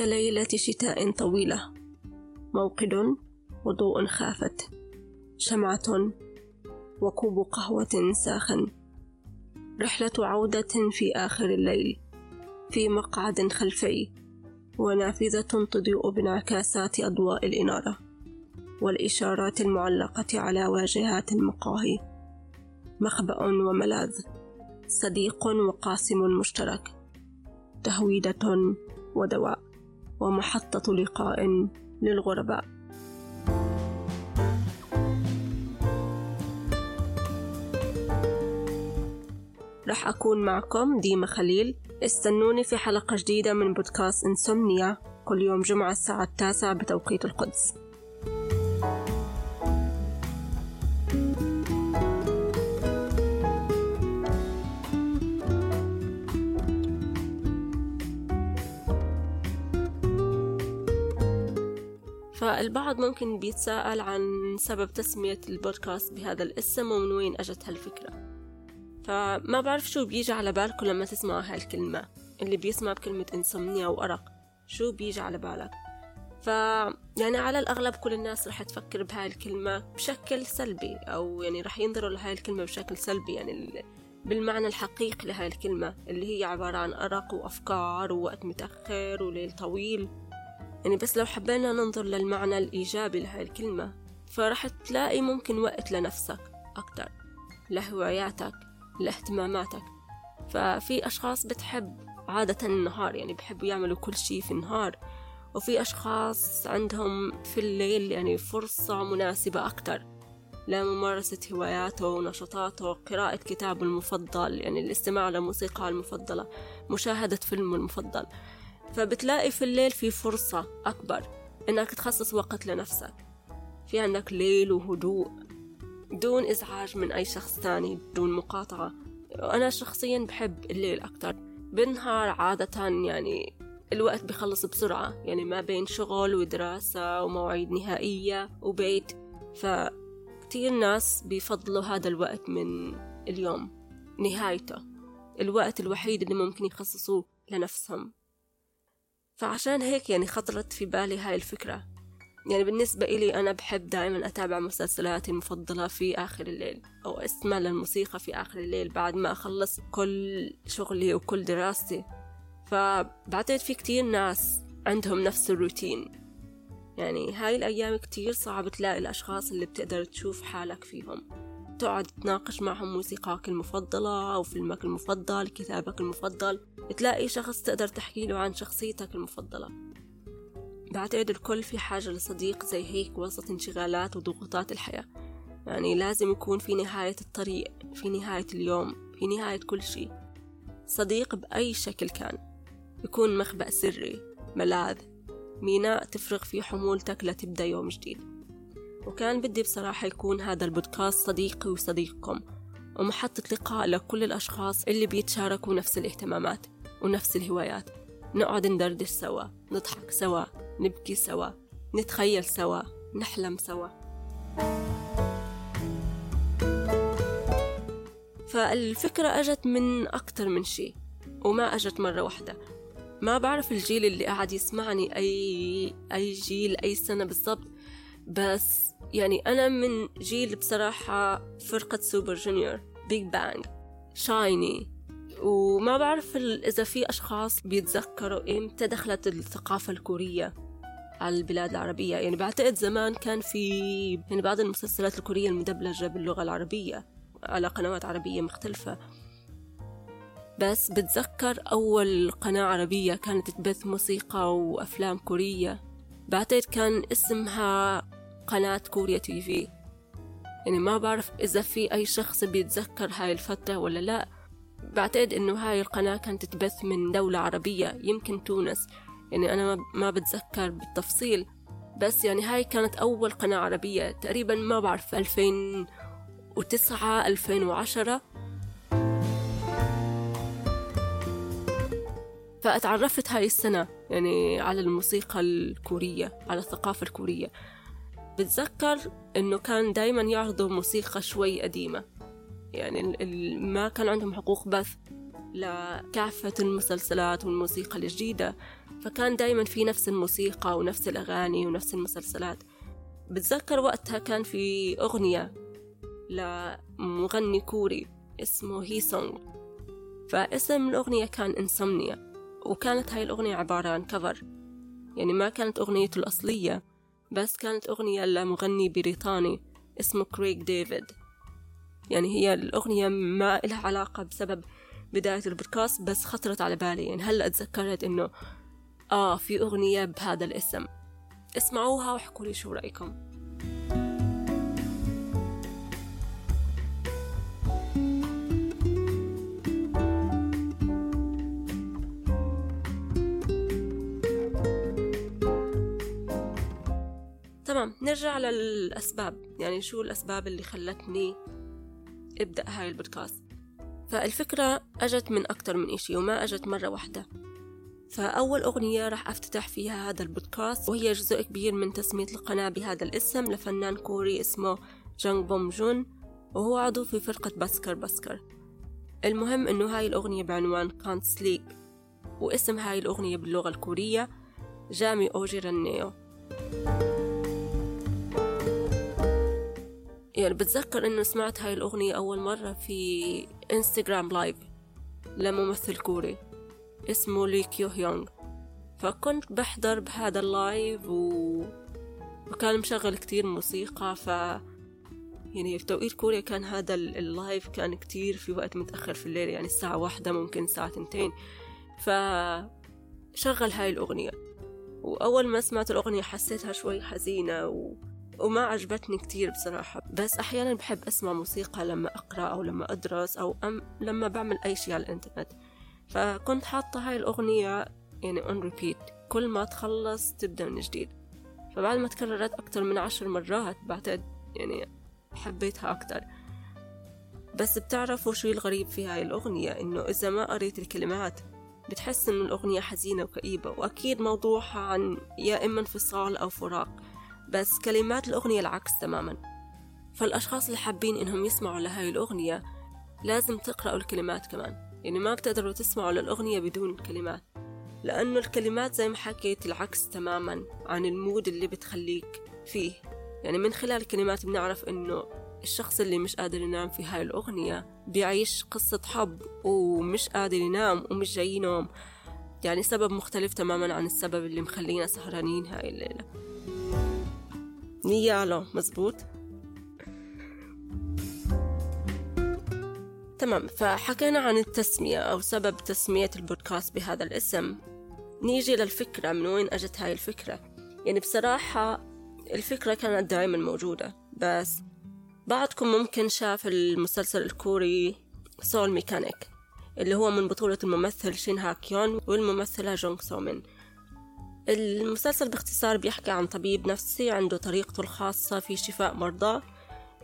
كليلة شتاء طويلة. موقد وضوء خافت. شمعة وكوب قهوة ساخن. رحلة عودة في آخر الليل. في مقعد خلفي. ونافذة تضيء بانعكاسات أضواء الإنارة. والإشارات المعلقة على واجهات المقاهي. مخبأ وملاذ. صديق وقاسم مشترك. تهويدة ودواء. ومحطة لقاء للغرباء. رح أكون معكم ديما خليل. استنوني في حلقة جديدة من بودكاست إنسومنيا. كل يوم جمعة الساعة التاسعة بتوقيت القدس. فالبعض ممكن بيتساءل عن سبب تسمية البودكاست بهذا الاسم ومن وين أجت هالفكرة. فما بعرف شو بيجي على بالكم لما تسمعوا هالكلمة اللي بيسمع بكلمة إنسومنيا وأرق شو بيجي على بالك؟ ف يعني على الأغلب كل الناس رح تفكر بهاي الكلمة بشكل سلبي أو يعني رح ينظروا لهاي الكلمة بشكل سلبي يعني بالمعنى الحقيقي لهاي الكلمة اللي هي عبارة عن أرق وأفكار ووقت متأخر وليل طويل. يعني بس لو حبينا ننظر للمعنى الإيجابي لهاي الكلمة فرح تلاقي ممكن وقت لنفسك أكتر لهواياتك لاهتماماتك. ففي أشخاص بتحب عادة النهار يعني بحبوا يعملوا كل شي في النهار. وفي أشخاص عندهم في الليل يعني فرصة مناسبة أكتر لممارسة هواياته ونشاطاته قراءة كتابه المفضل يعني الاستماع لموسيقى المفضلة مشاهدة فيلمه المفضل. فبتلاقي في الليل في فرصة أكبر إنك تخصص وقت لنفسك. في عندك ليل وهدوء. دون إزعاج من أي شخص تاني دون مقاطعة. أنا شخصيا بحب الليل أكتر. بالنهار عادة يعني الوقت بخلص بسرعة يعني ما بين شغل ودراسة ومواعيد نهائية وبيت. فكتير ناس بيفضلوا هذا الوقت من اليوم نهايته. الوقت الوحيد اللي ممكن يخصصوه لنفسهم. فعشان هيك يعني خطرت في بالي هاي الفكرة. يعني بالنسبة إلي أنا بحب دائما أتابع مسلسلاتي المفضلة في آخر الليل أو أستمع للموسيقى في آخر الليل بعد ما أخلص كل شغلي وكل دراستي. فبعتقد في كتير ناس عندهم نفس الروتين. يعني هاي الأيام كتير صعب تلاقي الأشخاص اللي بتقدر تشوف حالك فيهم. تقعد تناقش معهم موسيقاك المفضلة أو فيلمك المفضل كتابك المفضل. تلاقي شخص تقدر تحكي له عن شخصيتك المفضلة. بعتقد الكل في حاجة لصديق زي هيك وسط انشغالات وضغوطات الحياة. يعني لازم يكون في نهاية الطريق في نهاية اليوم في نهاية كل شيء. صديق بأي شكل كان. يكون مخبأ سري ملاذ ميناء تفرغ فيه حمولتك لتبدأ يوم جديد. وكان بدي بصراحة يكون هذا البودكاست صديقي وصديقكم ومحطة لقاء لكل الأشخاص اللي بيتشاركوا نفس الاهتمامات ونفس الهوايات. نقعد ندردش سوا نضحك سوا نبكي سوا نتخيل سوا نحلم سوا. فالفكرة أجت من أكتر من شي وما أجت مرة واحدة. ما بعرف الجيل اللي قاعد يسمعني أي أي جيل أي سنة بالضبط. بس يعني أنا من جيل بصراحة فرقة Super Junior Big Bang SHINee. وما بعرف إذا في أشخاص بيتذكروا إمتى دخلت الثقافة الكورية على البلاد العربية. يعني بعتقد زمان كان في يعني بعض المسلسلات الكورية المدبلجة باللغة العربية على قنوات عربية مختلفة. بس بتذكر أول قناة عربية كانت تبث موسيقى وأفلام كورية. بعتقد كان اسمها قناة كوريا تي في. يعني ما بعرف إذا في أي شخص بيتذكر هاي الفترة ولا لا. بعتقد إنه هاي القناة كانت تبث من دولة عربية يمكن تونس. يعني أنا ما بتذكر بالتفصيل. بس يعني هاي كانت أول قناة عربية تقريبا ما بعرف 2009 2010 فأتعرفت هاي السنة يعني على الموسيقى الكورية على الثقافة الكورية. بتذكر إنه كان دايما يعرضوا موسيقى شوي قديمة. يعني ما كان عندهم حقوق بث لكافة المسلسلات والموسيقى الجديدة. فكان دايما في نفس الموسيقى ونفس الأغاني ونفس المسلسلات. بتذكر وقتها كان في أغنية لمغني كوري اسمه هي سونغ فاسم الأغنية كان إنسومنيا وكانت هاي الأغنية عبارة عن كفر يعني ما كانت أغنيته الأصلية. بس كانت أغنية لمغني بريطاني اسمه كريغ ديفيد. يعني هي الأغنية ما إلها علاقة بسبب بداية البودكاست بس خطرت على بالي. يعني هلأ تذكرت إنه آه في أغنية بهذا الاسم. اسمعوها واحكوا لي شو رأيكم. تمام نرجع للأسباب. يعني شو الأسباب اللي خلتني أبدأ هاي البودكاست؟ فالفكرة أجت من أكتر من إشي وما أجت مرة واحدة. فأول أغنية راح أفتتح فيها هذا البودكاست وهي جزء كبير من تسمية القناة بهذا الاسم لفنان كوري اسمه جانج بوم جون وهو عضو في فرقة Busker Busker المهم إنه هاي الأغنية بعنوان كانت سليب واسم هاي الأغنية باللغة الكورية 잠이 오질 않네요 يعني بتذكر إنه سمعت هاي الأغنية أول مرة في Instagram Live لممثل كوري اسمه لي كيو هيونغ فكنت بحضر بهذا ال live و... وكان مشغل كتير موسيقى ف يعني في توقيت كوريا كان هذا ال live كان كتير في وقت متأخر في الليل يعني الساعة واحدة ممكن الساعة تنتين. فشغل هاي الأغنية. وأول ما سمعت الأغنية حسيتها شوي حزينة و... وما عجبتني كتير بصراحة. بس أحيانا بحب أسمع موسيقى لما أقرأ أو لما أدرس أو أم لما بعمل أي شيء على الإنترنت. فكنت حاطة هاي الأغنية يعني on repeat. كل ما تخلص تبدأ من جديد. فبعد ما تكررت أكتر من عشر مرات بعتقد يعني حبيتها أكتر. بس بتعرفوا شو الغريب في هاي الأغنية؟ إنه إذا ما قريت الكلمات بتحس إنه الأغنية حزينة وكئيبة. وأكيد موضوعها عن يا إما انفصال أو فراق. بس كلمات الأغنية العكس تماما. فالأشخاص اللي حابين إنهم يسمعوا لهاي الأغنية لازم تقرأوا الكلمات كمان. يعني ما بتقدروا تسمعوا للأغنية بدون كلمات. لأنه الكلمات زي ما حكيت العكس تماما عن المود اللي بتخليك فيه. يعني من خلال الكلمات بنعرف إنه الشخص اللي مش قادر ينام في هاي الأغنية بيعيش قصة حب ومش قادر ينام ومش جاي نوم يعني سبب مختلف تماما عن السبب اللي مخلينا سهرانين هاي الليلة. نيالو مزبوط. تمام فحكينا عن التسمية أو سبب تسمية البودكاست بهذا الاسم. نيجي للفكرة من وين أجت هاي الفكرة؟ يعني بصراحة الفكرة كانت دائما موجودة بس بعضكم ممكن شاف المسلسل الكوري Soul Mechanic اللي هو من بطولة الممثل شين هاكيون والممثلة جونغ سومين المسلسل باختصار بيحكي عن طبيب نفسي عنده طريقته الخاصة في شفاء مرضاه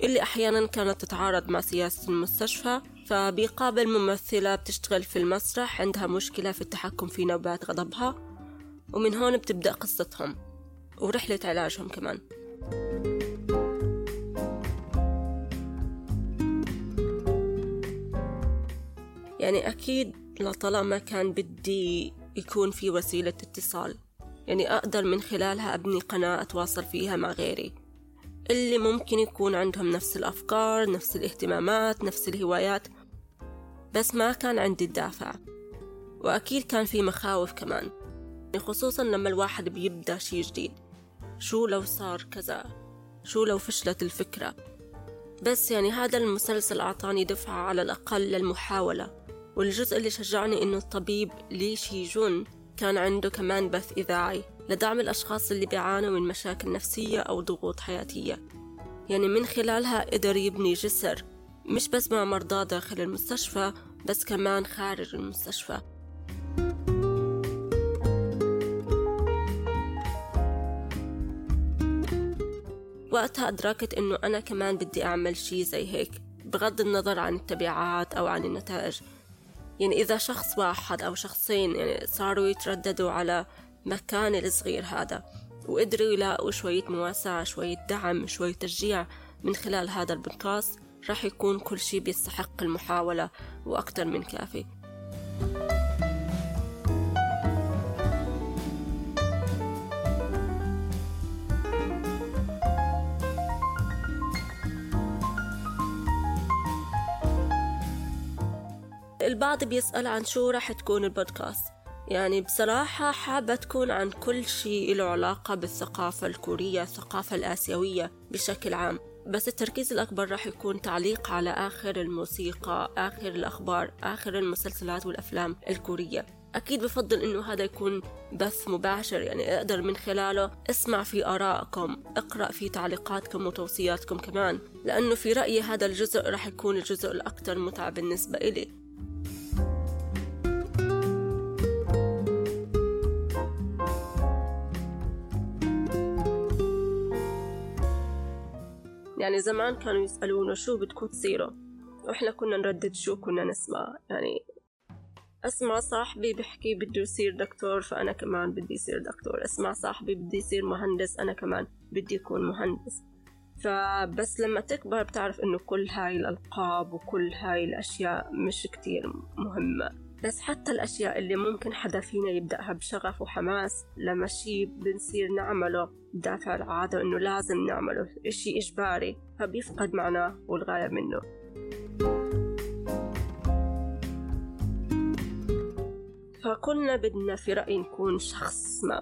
اللي أحيانا كانت تتعارض مع سياسة المستشفى فبيقابل ممثلة بتشتغل في المسرح عندها مشكلة في التحكم في نوبات غضبها ومن هون بتبدأ قصتهم ورحلة علاجهم كمان. يعني أكيد لطالما كان بدي يكون في وسيلة اتصال. يعني أقدر من خلالها أبني قناة أتواصل فيها مع غيري. اللي ممكن يكون عندهم نفس الأفكار نفس الاهتمامات نفس الهوايات بس ما كان عندي الدافع. وأكيد كان في مخاوف كمان خصوصا لما الواحد بيبدأ شي جديد. شو لو صار كذا؟ شو لو فشلت الفكرة؟ بس يعني هذا المسلسل أعطاني دفعة على الأقل للمحاولة. والجزء اللي شجعني إنه الطبيب لي شي جون كان عنده كمان بث إذاعي لدعم الأشخاص اللي بيعانوا من مشاكل نفسية أو ضغوط حياتية. يعني من خلالها قدر يبني جسر مش بس مع مرضى داخل المستشفى بس كمان خارج المستشفى. وقتها أدركت إنه أنا كمان بدي أعمل شي زي هيك بغض النظر عن التبعات أو عن النتائج. يعني إذا شخص واحد أو شخصين يعني صاروا يترددوا على مكان الصغير هذا وقدروا يلاقوا شوية مواساة شوية دعم شوية تشجيع من خلال هذا البودكاست راح يكون كل شي بيستحق المحاولة وأكتر من كافي. البعض بيسأل عن شو رح تكون البودكاست. يعني بصراحة حابة تكون عن كل شيء له علاقة بالثقافة الكورية الثقافة الآسيوية بشكل عام. بس التركيز الأكبر راح يكون تعليق على آخر الموسيقى آخر الأخبار آخر المسلسلات والأفلام الكورية. أكيد بفضل إنه هذا يكون بث مباشر يعني أقدر من خلاله أسمع في آرائكم أقرأ في تعليقاتكم وتوصياتكم كمان. لأنه في رأيي هذا الجزء راح يكون الجزء الأكثر متعة بالنسبة إلي. يعني زمان كانوا يسألونا شو بدكم تصيروا وإحنا كنا نردد شو كنا نسمع. يعني أسمع صاحبي بحكي بده يصير دكتور فأنا كمان بدي يصير دكتور. أسمع صاحبي بدي يصير مهندس أنا كمان بدي يكون مهندس. فبس لما تكبر بتعرف إنه كل هاي الألقاب وكل هاي الأشياء مش كتير مهمة. بس حتى الأشياء اللي ممكن حدا فينا يبدأها بشغف وحماس لما شي بنصير نعمله بدافع العادة إنه لازم نعمله إشي إجباري فبيفقد معناه والغاية منه. فكلنا بدنا في رأيي نكون شخص ما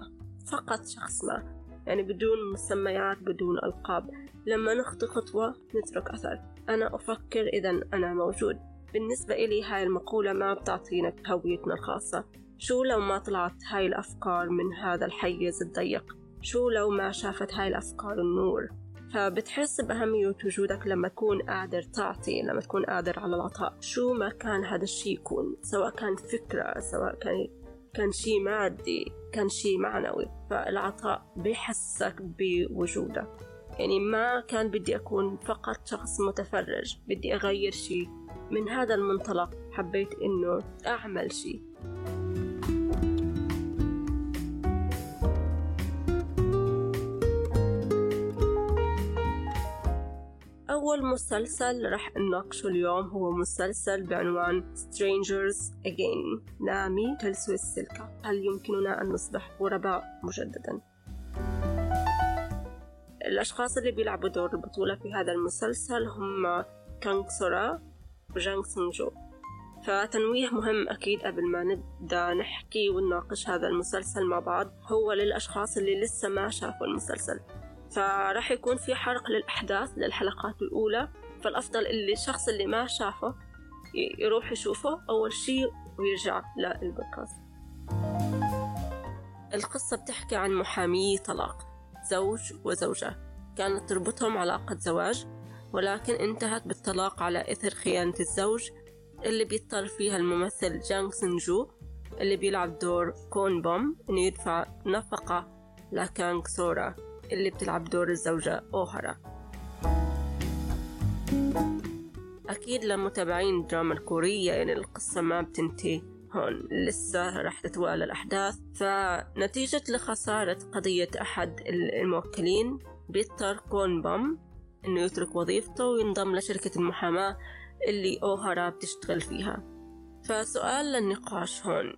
فقط شخص ما يعني بدون مسميات بدون ألقاب. لما نخطي خطوة نترك أثر. أنا أفكر إذا أنا موجود. بالنسبة إلي هاي المقولة ما بتعطينا هويتنا الخاصة. شو لو ما طلعت هاي الأفكار من هذا الحيز الضيق؟ شو لو ما شافت هاي الأفكار النور؟ فبتحس بأهمية وجودك لما تكون قادر تعطي لما تكون قادر على العطاء. شو ما كان هذا الشي يكون سواء كان فكرة سواء كان كان شي مادي كان شي معنوي. فالعطاء بيحسك بوجودك يعني ما كان بدي أكون فقط شخص متفرج بدي أغير شي. من هذا المنطلق حبيت إنه أعمل شي أول مسلسل رح نناقشه اليوم هو مسلسل بعنوان Strangers Again نامي تلسو السلكة هل يمكننا أن نصبح غرباء مجددا؟ الأشخاص اللي بيلعبوا دور البطولة في هذا المسلسل هم كانغ سورا وجانغ سونجو فتنويه مهم أكيد قبل ما نبدأ نحكي ونناقش هذا المسلسل مع بعض هو للأشخاص اللي لسه ما شافوا المسلسل. فراح يكون في حرق للأحداث للحلقات الأولى فالأفضل اللي الشخص اللي ما شافه يروح يشوفه أول شي ويرجع للبودكاست القصة بتحكي عن محامي طلاق زوج وزوجة. كانت تربطهم علاقة زواج ولكن انتهت بالطلاق على إثر خيانة الزوج اللي بيضطر فيها الممثل جانغ سنجو اللي بيلعب دور كون بوم إنه يدفع نفقة لكانغ سورا اللي بتلعب دور الزوجة أوهرا أكيد لمتابعين الدراما الكورية يعني القصة ما بتنتهي هون لسه راح تتوالى الأحداث. فنتيجة لخسارة قضية أحد الموكلين بيضطر كون بوم إنه يترك وظيفته وينضم لشركة المحاماة اللي أوهرا بتشتغل فيها. فسؤال للنقاش هون.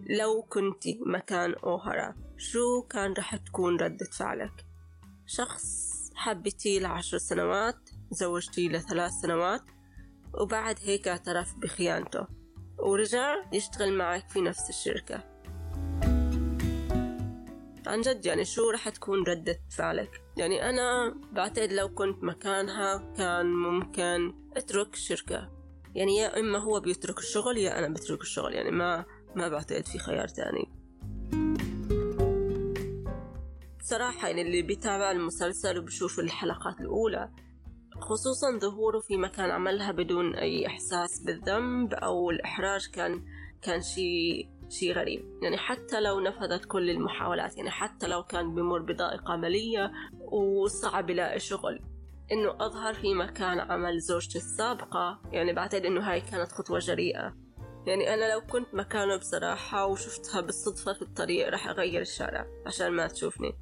لو كنتي مكان أوهرا شو كان رح تكون ردة فعلك؟ شخص حبتي لعشر سنوات زوجتي لثلاث سنوات وبعد هيك اعترف بخيانته ورجع يشتغل معك في نفس الشركة. عن جد يعني شو رح تكون ردة فعلك؟ يعني أنا بعتقد لو كنت مكانها كان ممكن أترك الشركة يعني يا إما هو بيترك الشغل يا أنا بترك الشغل يعني ما ما بعتقد في خيار تاني. صراحة يعني اللي بيتابع المسلسل وبشوف الحلقات الأولى خصوصا ظهوره في مكان عملها بدون أي إحساس بالذنب أو الإحراج كان كان شيء شيء غريب. يعني حتى لو نفذت كل المحاولات يعني حتى لو كان بمر بضائقة مالية وصعب يلاقي شغل. إنه أظهر في مكان عمل زوجتي السابقة يعني بعتقد إنه هاي كانت خطوة جريئة. يعني أنا لو كنت مكانه بصراحة وشفتها بالصدفة في الطريق رح أغير الشارع عشان ما تشوفني.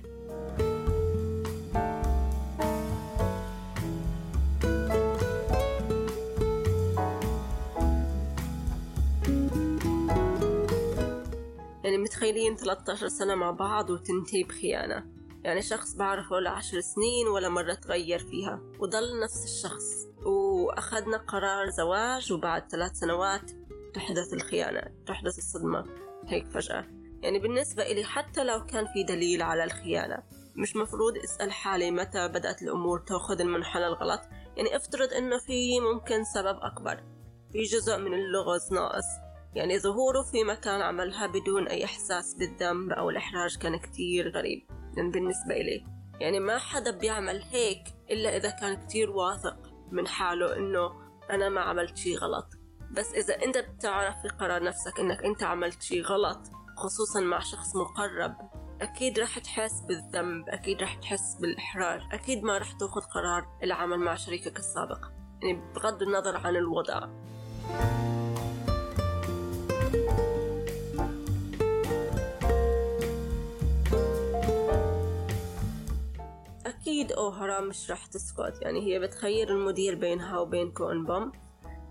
متخيلين 13 سنة مع بعض وتنتهي بخيانة. يعني شخص بعرفه لعشر سنين ولا مرة تغير فيها وضل نفس الشخص. وأخذنا قرار زواج وبعد ثلاث سنوات تحدث الخيانة تحدث الصدمة هيك فجأة. يعني بالنسبة إلي حتى لو كان في دليل على الخيانة مش مفروض أسأل حالي متى بدأت الأمور تأخذ المنحنى الغلط. يعني أفترض إنه في ممكن سبب أكبر في جزء من اللغز ناقص. يعني ظهوره في مكان عملها بدون أي إحساس بالذنب أو الإحراج كان كتير غريب يعني بالنسبة إلي. يعني ما حدا بيعمل هيك إلا إذا كان كتير واثق من حاله إنه أنا ما عملت شي غلط. بس إذا أنت بتعرف في قرار نفسك إنك أنت عملت شي غلط خصوصا مع شخص مقرب أكيد رح تحس بالذنب أكيد رح تحس بالإحراج أكيد ما رح تأخذ قرار العمل مع شريكك السابق. يعني بغض النظر عن الوضع. أكيد أوهرا مش رح تسكت. يعني هي بتخير المدير بينها وبين كون بوم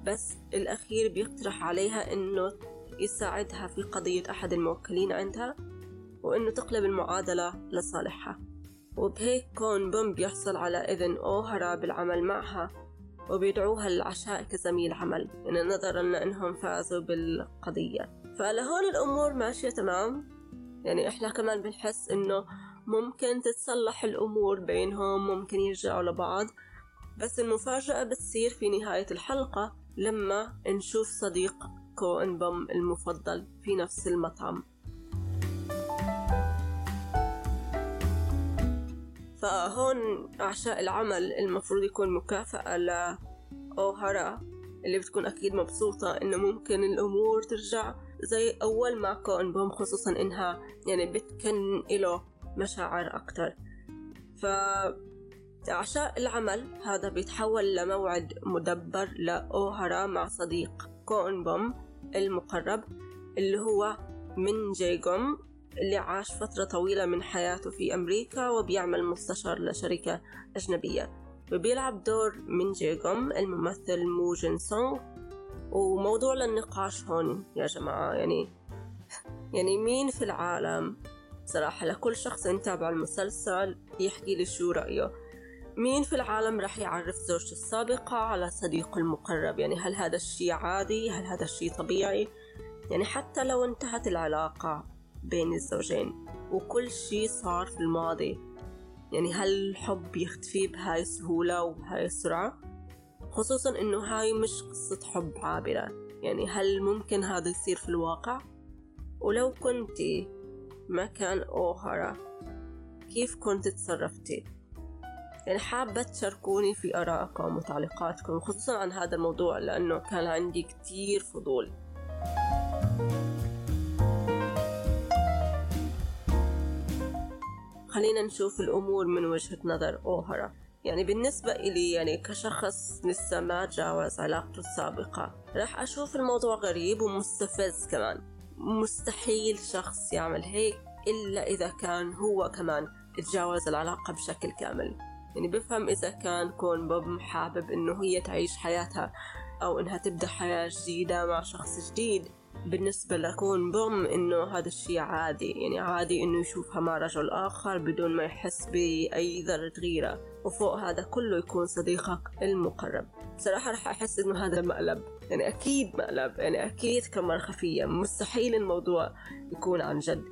بس الأخير بيقترح عليها إنه يساعدها في قضية أحد الموكلين عندها وإنه تقلب المعادلة لصالحها. وبهيك كون بوم بيحصل على إذن أوهرا بالعمل معها. وبيدعوها للعشاء كزميل عمل يعني نظرا لأنهم فازوا بالقضية. فلهون الأمور ماشية تمام. يعني إحنا كمان بنحس إنه ممكن تتصلح الأمور بينهم ممكن يرجعوا لبعض. بس المفاجأة بتصير في نهاية الحلقة لما نشوف صديق كوين بوم المفضل في نفس المطعم. فهون عشاء العمل المفروض يكون مكافأة لأوهارا اللي بتكون أكيد مبسوطة إنه ممكن الأمور ترجع زي أول مع كون بوم خصوصا إنها يعني بتكن إله مشاعر أكتر. ف عشاء العمل هذا بيتحول لموعد مدبر لأوهرا مع صديق كون بوم المقرب اللي هو من جيجوم اللي عاش فترة طويلة من حياته في أمريكا وبيعمل مستشار لشركة أجنبية. وبيلعب دور من جيجوم الممثل مو جين سونغ. وموضوع للنقاش هون يا جماعة يعني يعني مين في العالم؟ صراحة لكل شخص يتابع المسلسل يحكي لي شو رأيه. مين في العالم رح يعرف زوجته السابقة على صديقه المقرب؟ يعني هل هذا الشي عادي؟ هل هذا الشي طبيعي؟ يعني حتى لو انتهت العلاقة. بين الزوجين وكل شي صار في الماضي. يعني هل الحب يختفي بهاي السهولة وبهاي السرعة خصوصا إنه هاي مش قصة حب عابرة. يعني هل ممكن هذا يصير في الواقع؟ ولو كنتي مكان أوهرا كيف كنت تصرفتي يعني حابة تشاركوني في آرائكم وتعليقاتكم خصوصا عن هذا الموضوع لأنه كان عندي كتير فضول. خلينا نشوف الأمور من وجهة نظر أوهرا يعني بالنسبة إلي يعني كشخص لسه ما تجاوز علاقته السابقة راح أشوف الموضوع غريب ومستفز كمان. مستحيل شخص يعمل هيك إلا إذا كان هو كمان تجاوز العلاقة بشكل كامل. يعني بفهم إذا كان كون بوب حابب إنه هي تعيش حياتها أو إنها تبدأ حياة جديدة مع شخص جديد. بالنسبة لكون بوم إنه هذا الشيء عادي يعني عادي إنه يشوفها مع رجل آخر بدون ما يحس بأي ذرة غيرة وفوق هذا كله يكون صديقك المقرب. بصراحة رح أحس إنه هذا مقلب يعني أكيد مقلب يعني أكيد كاميرا خفية مستحيل الموضوع يكون عن جد.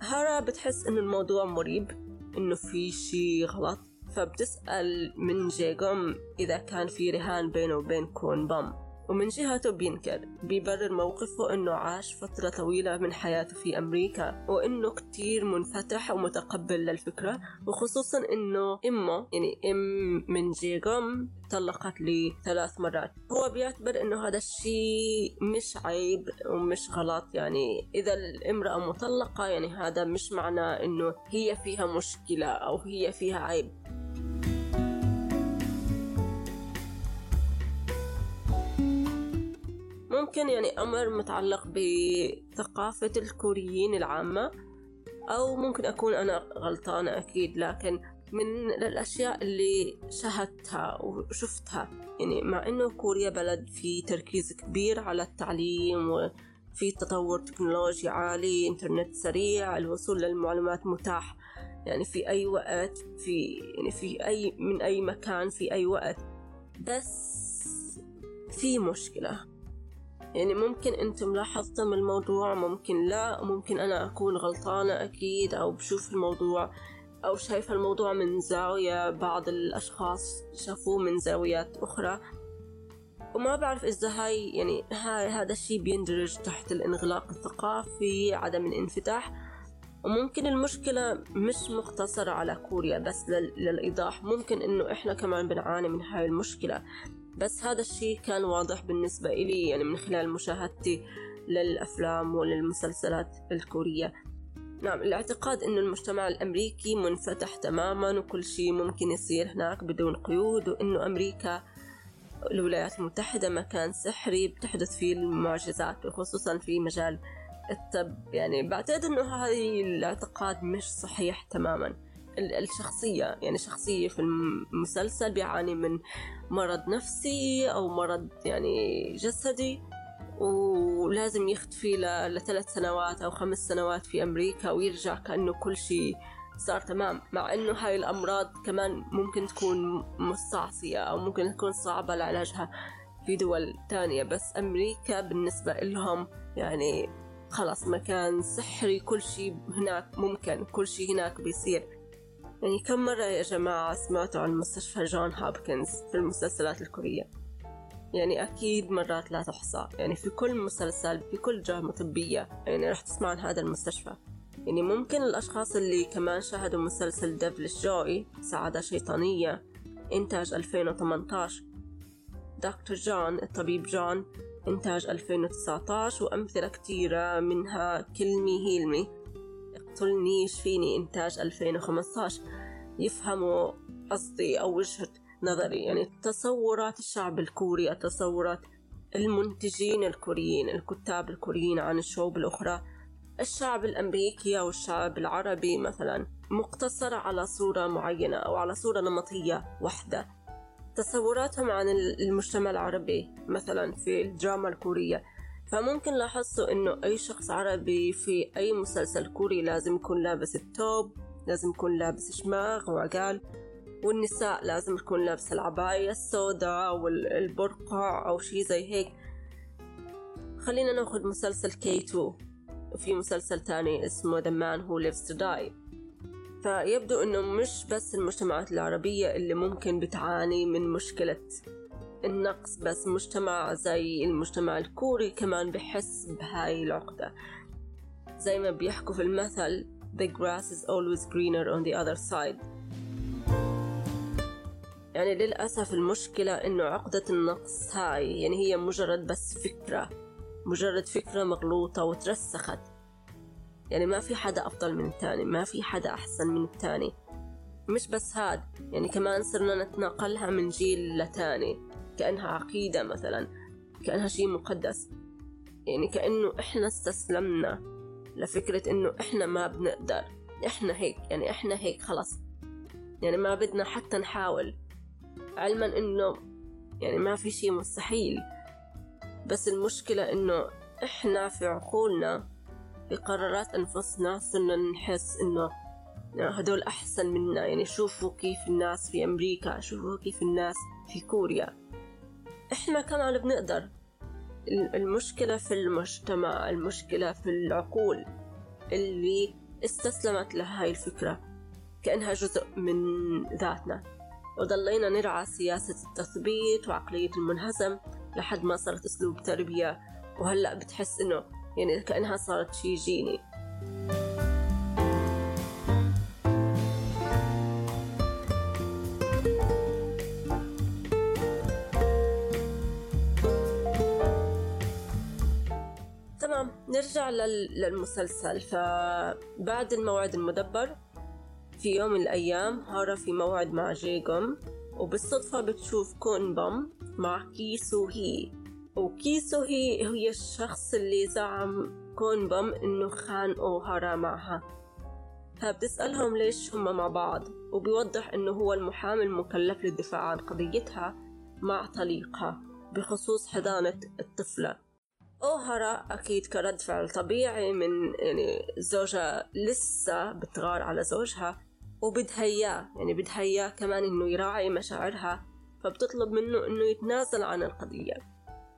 هارا بتحس إنه الموضوع مريب إنه في شي غلط فبتسأل من جيجوم إذا كان في رهان بينه وبين كون بام ومن جهته بينكر بيبرر موقفه إنه عاش فترة طويلة من حياته في أمريكا وإنه كتير منفتح ومتقبل للفكرة وخصوصا إنه إمه يعني إم من جيغوم طلقت لي ثلاث مرات. هو بيعتبر إنه هذا الشيء مش عيب ومش غلط يعني إذا الامرأة مطلقة يعني هذا مش معناه إنه هي فيها مشكلة أو هي فيها عيب. ممكن يعني أمر متعلق بثقافة الكوريين العامة أو ممكن أكون أنا غلطانة أكيد لكن من الأشياء اللي شاهدتها وشفتها يعني مع إنه كوريا بلد في تركيز كبير على التعليم في تطور تكنولوجي عالي إنترنت سريع الوصول للمعلومات متاح يعني في أي وقت في يعني في أي من أي مكان في أي وقت. بس في مشكلة. يعني ممكن أنتم لاحظتم الموضوع ممكن لا ممكن أنا أكون غلطانة أكيد أو بشوف الموضوع أو شايفة الموضوع من زاوية بعض الأشخاص شافوه من زاويات أخرى. وما بعرف إذا هاي يعني هاي هذا الشيء بيندرج تحت الانغلاق الثقافي عدم الانفتاح. وممكن المشكلة مش مقتصرة على كوريا بس للإيضاح. ممكن إنه إحنا كمان بنعاني من هاي المشكلة. بس هذا الشيء كان واضح بالنسبة إلي يعني من خلال مشاهدتي للأفلام وللمسلسلات الكورية. نعم الاعتقاد أن المجتمع الأمريكي منفتح تماما وكل شيء ممكن يصير هناك بدون قيود وأنه أمريكا الولايات المتحدة مكان سحري بتحدث فيه المعجزات وخصوصا في مجال الطب. يعني بعتقد أنه هذه الاعتقاد مش صحيح تماما. الشخصية يعني شخصية في المسلسل بيعاني من مرض نفسي أو مرض يعني جسدي ولازم يختفي لثلاث سنوات أو خمس سنوات في أمريكا ويرجع كأنه كل شيء صار تمام. مع إنه هاي الأمراض كمان ممكن تكون مستعصية أو ممكن تكون صعبة لعلاجها في دول تانية. بس أمريكا بالنسبة لهم يعني خلاص مكان سحري كل شيء هناك ممكن كل شيء هناك بيصير. يعني كم مرة يا جماعة سمعتوا عن مستشفى جون هوبكنز في المسلسلات الكورية؟ يعني أكيد مرات لا تحصى. يعني في كل مسلسل في كل جامعة طبية يعني راح تسمع عن هذا المستشفى. يعني ممكن الأشخاص اللي كمان شاهدوا مسلسل Devilish Joy سعادة شيطانية إنتاج 2018 Doctor John الطبيب جون إنتاج 2019 وأمثلة كتيرة منها Kill Me Heal Me. اقتلني فيني إنتاج 2015 يفهموا قصدي أو وجهة نظري يعني تصورات الشعب الكوري التصورات المنتجين الكوريين الكتاب الكوريين عن الشعوب الأخرى. الشعب الأمريكي أو الشعب العربي مثلا مقتصرة على صورة معينة أو على صورة نمطية واحدة. تصوراتهم عن المجتمع العربي مثلا في الدراما الكورية. فممكن لاحظتوا إنه أي شخص عربي في أي مسلسل كوري لازم يكون لابس التوب لازم يكون لابس شماغ وعقال والنساء لازم تكون لابسة العباية السوداء أو البرقع أو شي زي هيك. خلينا ناخذ مسلسل K 2 وفي مسلسل تاني اسمه The Man Who Lives to Die. فيبدو إنه مش بس المجتمعات العربية اللي ممكن بتعاني من مشكلة النقص بس مجتمع زي المجتمع الكوري كمان بحس بهاي العقدة. زي ما بيحكوا في المثل The grass is always greener on the other side. يعني للأسف المشكلة إنه عقدة النقص هاي يعني هي مجرد بس فكرة مجرد فكرة مغلوطة وترسخت. يعني ما في حدا أفضل من التاني ما في حدا أحسن من التاني. مش بس هاد يعني كمان صرنا نتناقلها من جيل لتاني. كأنها عقيدة مثلا كأنها شيء مقدس. يعني كأنه إحنا استسلمنا لفكرة إنه إحنا ما بنقدر. إحنا هيك يعني إحنا هيك خلاص. يعني ما بدنا حتى نحاول. علما إنه يعني ما في شيء مستحيل. بس المشكلة إنه إحنا في عقولنا بقرارات أنفسنا صرنا نحس إنه هدول أحسن منا. يعني شوفوا كيف الناس في أمريكا شوفوا كيف الناس في كوريا. إحنا كمان بنقدر المشكلة في المجتمع المشكلة في العقول اللي استسلمت لهاي الفكرة كأنها جزء من ذاتنا. وضلينا نرعى سياسة التثبيت وعقلية المنهزم لحد ما صارت أسلوب تربية وهلأ بتحس إنه يعني كأنها صارت شي جيني. نرجع للمسلسل. فبعد الموعد المدبر في يوم من الأيام هارا في موعد مع جيجوم وبالصدفة بتشوف كون بام مع كيسو هي. وكيسو هي هي الشخص اللي زعم كون بام إنه خانقوا هارا معها. فبتسألهم ليش هم مع بعض وبيوضح إنه هو المحامي المكلف للدفاع عن قضيتها مع طليقها بخصوص حضانة الطفلة. أوهرا أكيد كرد فعل طبيعي من يعني زوجها لسه بتغار على زوجها وبدها إياه يعني بدها إياه كمان إنه يراعي مشاعرها فبتطلب منه إنه يتنازل عن القضية.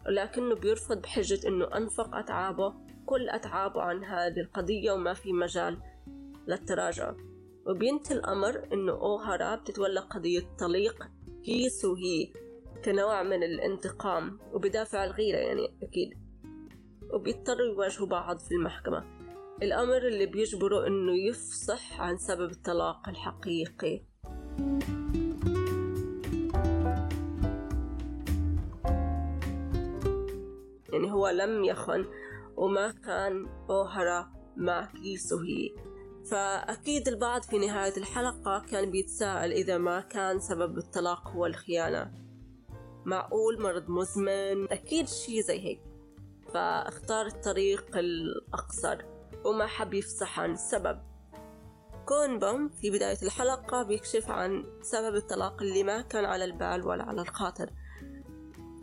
ولكنه بيرفض بحجة إنه أنفق أتعابه كل أتعابه عن هذه القضية وما في مجال للتراجع. وبينتهي الأمر إنه أوهرا بتتولى قضية طليق هيس وهي كنوع من الانتقام وبدافع الغيرة يعني أكيد. وبيضطروا يواجهوا بعض في المحكمة. الأمر اللي بيجبره إنه يفصح عن سبب الطلاق الحقيقي. يعني هو لم يخن وما كان أوهرا مع كيسوهي فأكيد البعض في نهاية الحلقة كان بيتساءل إذا ما كان سبب الطلاق هو الخيانة. معقول مرض مزمن؟ أكيد شي زي هيك. فاختار الطريق الأقصر وما حب يفصح عن السبب كون بوم في بداية الحلقة بيكشف عن سبب الطلاق اللي ما كان على البال ولا على الخاطر.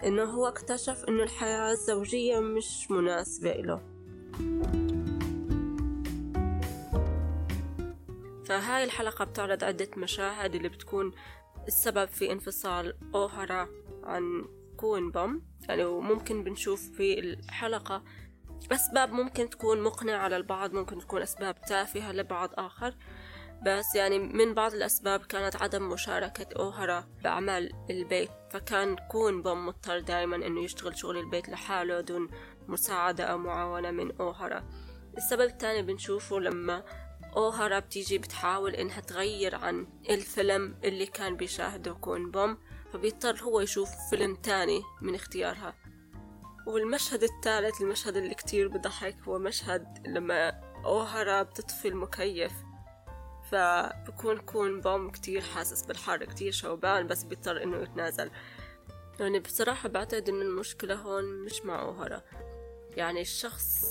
إنه هو اكتشف إنه الحياة الزوجية مش مناسبة له. فهاي الحلقة بتعرض عدة مشاهد اللي بتكون السبب في انفصال أوهرا عن كون بوم يعني وممكن بنشوف في الحلقة أسباب ممكن تكون مقنعة على البعض ممكن تكون أسباب تافهة لبعض آخر. بس يعني من بعض الأسباب كانت عدم مشاركة أوهرا بأعمال البيت فكان كون بوم مضطر دائما إنه يشتغل شغل البيت لحاله دون مساعدة أو معاونة من أوهرا السبب الثاني بنشوفه لما أوهرا بتيجي بتحاول إنها تغير عن الفيلم اللي كان بيشاهده كون بوم فبيضطر هو يشوف فيلم تاني من اختيارها. والمشهد الثالث المشهد اللي كتير بضحك هو مشهد لما أوهرا بتطفي المكيف. فبكون كون بوم كتير حاسس بالحر كتير شوبان بس بيضطر إنه يتنازل. يعني بصراحة بعتقد إن المشكلة هون مش مع أوهرا. يعني الشخص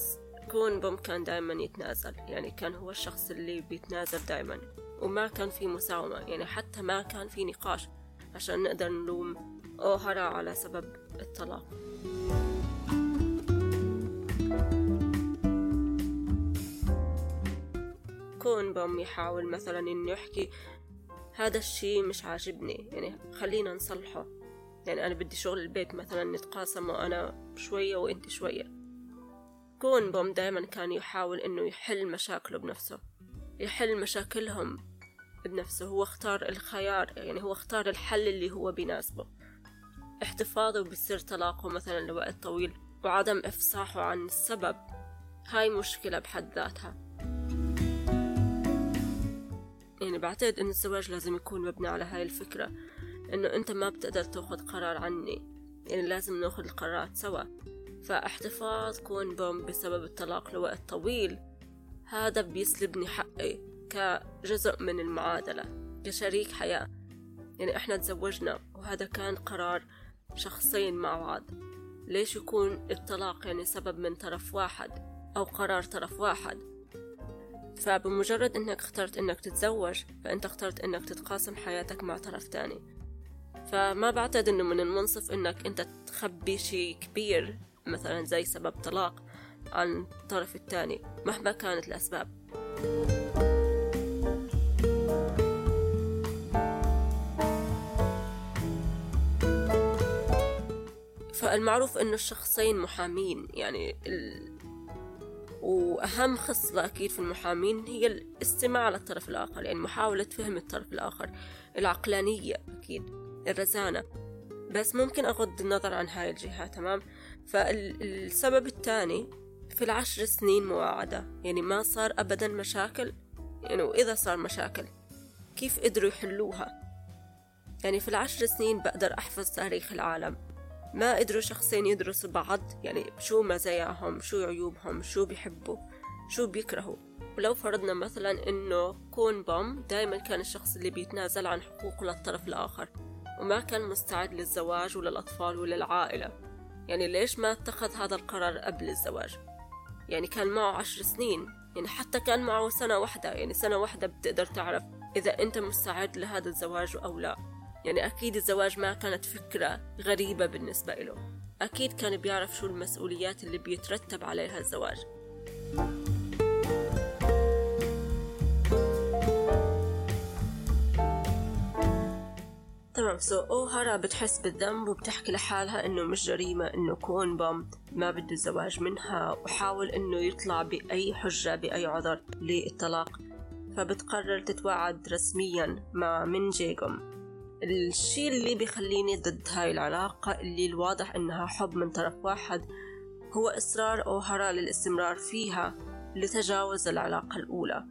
كون بوم كان دائما يتنازل. يعني كان هو الشخص اللي بيتنازل دائما وما كان في مساومة. يعني حتى ما كان في نقاش. عشان نقدر نلوم أوهرا على سبب الطلاق. كون بوم يحاول مثلا إنه يحكي هذا الشي مش عاجبني يعني خلينا نصلحه. يعني أنا بدي شغل البيت مثلا نتقاسمه أنا شوية وإنت شوية. كون بوم دايما كان يحاول إنه يحل مشاكله بنفسه يحل مشاكلهم بنفسه هو اختار الخيار يعني هو اختار الحل اللي هو بيناسبه. احتفاظه بسر طلاقه مثلا لوقت طويل وعدم إفصاحه عن السبب هاي مشكلة بحد ذاتها. يعني بعتقد إن الزواج لازم يكون مبني على هاي الفكرة إنه أنت ما بتقدر تاخد قرار عني. يعني لازم ناخد القرارات سوا. فاحتفاظ كون بوم بسبب الطلاق لوقت طويل هذا بيسلبني حقي. كجزء من المعادلة كشريك حياة. يعني إحنا تزوجنا وهذا كان قرار شخصين مع بعض. ليش يكون الطلاق يعني سبب من طرف واحد أو قرار طرف واحد؟ فبمجرد إنك اخترت إنك تتزوج فأنت اخترت إنك تتقاسم حياتك مع طرف تاني. فما بعتقد إنه من المنصف إنك أنت تخبي شي كبير مثلا زي سبب طلاق عن الطرف الثاني مهما كانت الأسباب. فالمعروف إنه الشخصين محامين يعني ال... وأهم خصلة أكيد في المحامين هي الاستماع للطرف الآخر يعني محاولة فهم الطرف الآخر العقلانية أكيد الرزانة. بس ممكن أغض النظر عن هاي الجهة تمام؟ فالسبب الثاني في العشر سنين مواعدة يعني ما صار أبدا مشاكل يعني وإذا صار مشاكل كيف قدروا يحلوها؟ يعني في العشر سنين بقدر أحفظ تاريخ العالم. ما قدروا شخصين يدرسوا بعض يعني شو مزاياهم شو عيوبهم شو بيحبوا شو بيكرهوا. ولو فرضنا مثلا إنه كون بوم دايما كان الشخص اللي بيتنازل عن حقوقه للطرف الآخر وما كان مستعد للزواج وللأطفال وللعائلة. يعني ليش ما اتخذ هذا القرار قبل الزواج؟ يعني كان معه عشر سنين يعني حتى كان معه سنة واحدة يعني سنة واحدة بتقدر تعرف إذا أنت مستعد لهذا الزواج أو لا. يعني أكيد الزواج ما كانت فكرة غريبة بالنسبة له. أكيد كان بيعرف شو المسؤوليات اللي بيترتب عليها الزواج. تمام سو أوهارا بتحس بالذنب وبتحكي لحالها إنه مش جريمة إنه كون بوم ما بده الزواج منها وحاول إنه يطلع بأي حجة بأي عذر للطلاق. فبتقرر تتوعد رسميا مع من جيجوم الشي اللي بيخليني ضد هاي العلاقة اللي الواضح إنها حب من طرف واحد هو إصرار أوهارا للاستمرار فيها لتجاوز العلاقة الأولى.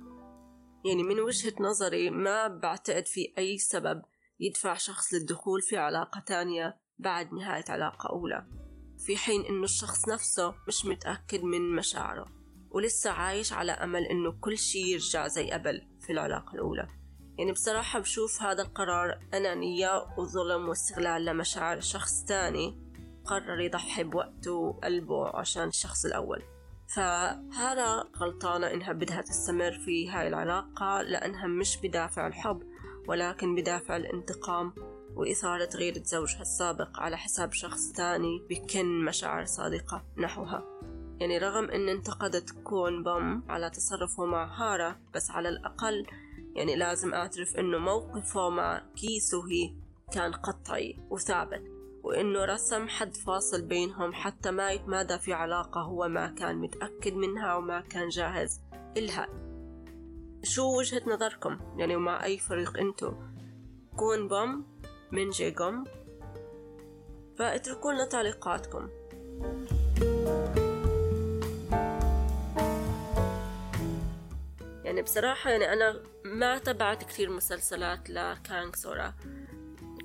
يعني من وجهة نظري ما بعتقد في أي سبب يدفع شخص للدخول في علاقة تانية بعد نهاية علاقة أولى في حين إنه الشخص نفسه مش متأكد من مشاعره ولسه عايش على أمل إنه كل شي يرجع زي قبل في العلاقة الأولى. يعني بصراحة بشوف هذا القرار أنانية وظلم واستغلال لمشاعر شخص تاني قرر يضحي بوقته وقلبه عشان الشخص الأول. فهذا غلطانة إنها بدها تستمر في هاي العلاقة لأنها مش بدافع الحب ولكن بدافع الانتقام وإثارة غيرة زوجها السابق على حساب شخص تاني بكن مشاعر صادقة نحوها. يعني رغم أن انتقدت كون بوم على تصرفه مع هارا بس على الأقل يعني لازم أعترف أنه موقفه مع كيسو هي كان قطعي وثابت وإنه رسم حد فاصل بينهم حتى ما يتمادى في علاقة هو ما كان متأكد منها وما كان جاهز إلها. شو وجهة نظركم؟ يعني ومع أي فريق أنتو؟ كون بوم من جيكم فاتركوا لنا تعليقاتكم. يعني بصراحة يعني أنا ما تبعت كثير مسلسلات لكانغ سورا.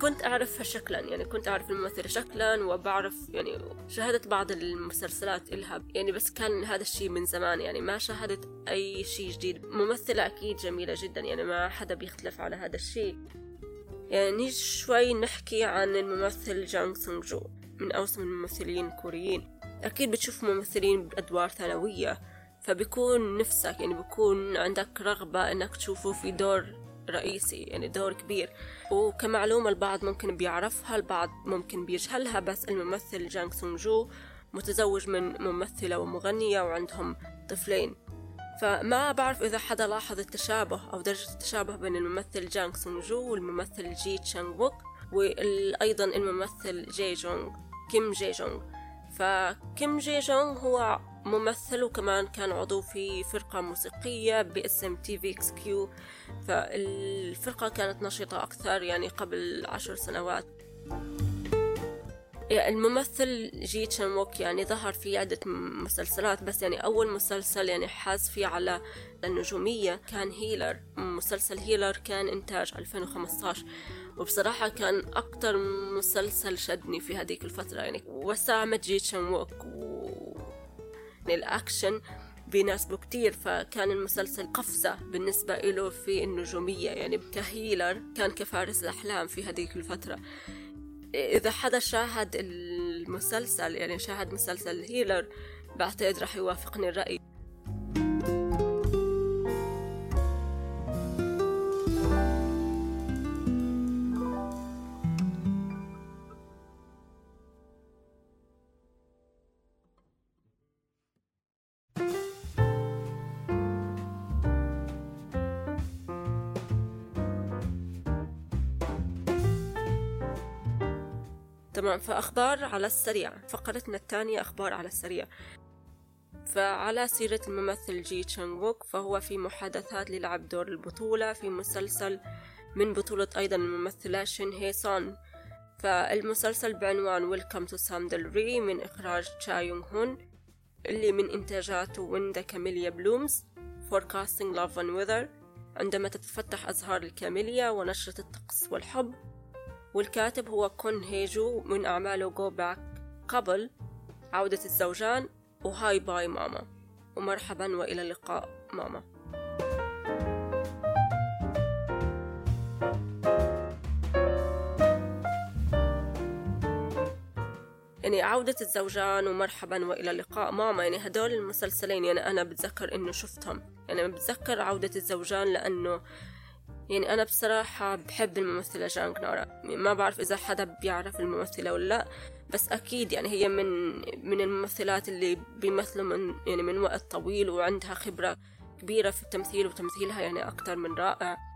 كنت أعرفها شكلا يعني كنت أعرف الممثلة شكلا وبعرف يعني شاهدت بعض المسلسلات إلها. يعني بس كان هذا الشيء من زمان يعني ما شاهدت أي شيء جديد. ممثلة أكيد جميلة جدا يعني ما حدا بيختلف على هذا الشيء. يعني نيجي شوي نحكي عن الممثل جانغ سونج جو من أوسم الممثلين الكوريين. أكيد بتشوف ممثلين بأدوار ثانوية. فبيكون نفسك يعني بيكون عندك رغبة إنك تشوفه في دور رئيسي يعني دور كبير. وكمعلومة البعض ممكن بيعرفها البعض ممكن بيجهلها بس الممثل جانغ سونج جو متزوج من ممثلة ومغنية وعندهم طفلين. فما بعرف إذا حدا لاحظ التشابه أو درجة التشابه بين الممثل جانغ سونج جو والممثل جي تشانغ ووك وأيضا الممثل جي جونغ كيم جي جونغ. فكيم جي جونغ هو ممثل وكمان كان عضو في فرقة موسيقية باسم TVXQ فالفرقة كانت نشيطة أكثر يعني قبل عشر سنوات. الممثل جي تشن ووك يعني ظهر في عدة مسلسلات بس يعني أول مسلسل يعني حاز فيه على النجومية كان Healer. مسلسل Healer كان إنتاج 2015 وبصراحة كان أكتر مسلسل شدني في هذيك الفترة. يعني وسامة جي تشن ووك و... يعني الأكشن بيناسبه كتير فكان المسلسل قفزة بالنسبة له في النجومية. يعني كهيلر كان كفارس الأحلام في هذيك الفترة. إذا حدا شاهد المسلسل يعني شاهد مسلسل هيلر بعتقد رح يوافقني الرأي. تمام فأخبار على السريع. فقرتنا الثانية أخبار على السريع. فعلى سيرة الممثل جي تشانغ ووك فهو في محادثات للعب دور البطولة في مسلسل من بطولة أيضا الممثلة شين هي سون. فالمسلسل بعنوان Welcome to Samdal من إخراج تشا يونغ هون اللي من إنتاجاته When the Camellia Blooms Forecasting Love and Weather. عندما تتفتح أزهار الكاميليا ونشرة الطقس والحب. والكاتب هو كون هيجو من أعماله Go Back قبل عودة الزوجان و Hi Bye Mama. ومرحبا وإلى اللقاء ماما. يعني عودة الزوجان ومرحبا وإلى اللقاء ماما. يعني هدول المسلسلين يعني أنا بتذكر إنه شفتهم. يعني بتذكر عودة الزوجان لأنه يعني أنا بصراحة بحب الممثلة جانك نارا يعني ما بعرف إذا حدا بيعرف الممثلة ولا لأ بس أكيد يعني هي من من الممثلات اللي بيمثلوا من يعني من وقت طويل وعندها خبرة كبيرة في التمثيل وتمثيلها يعني أكتر من رائع.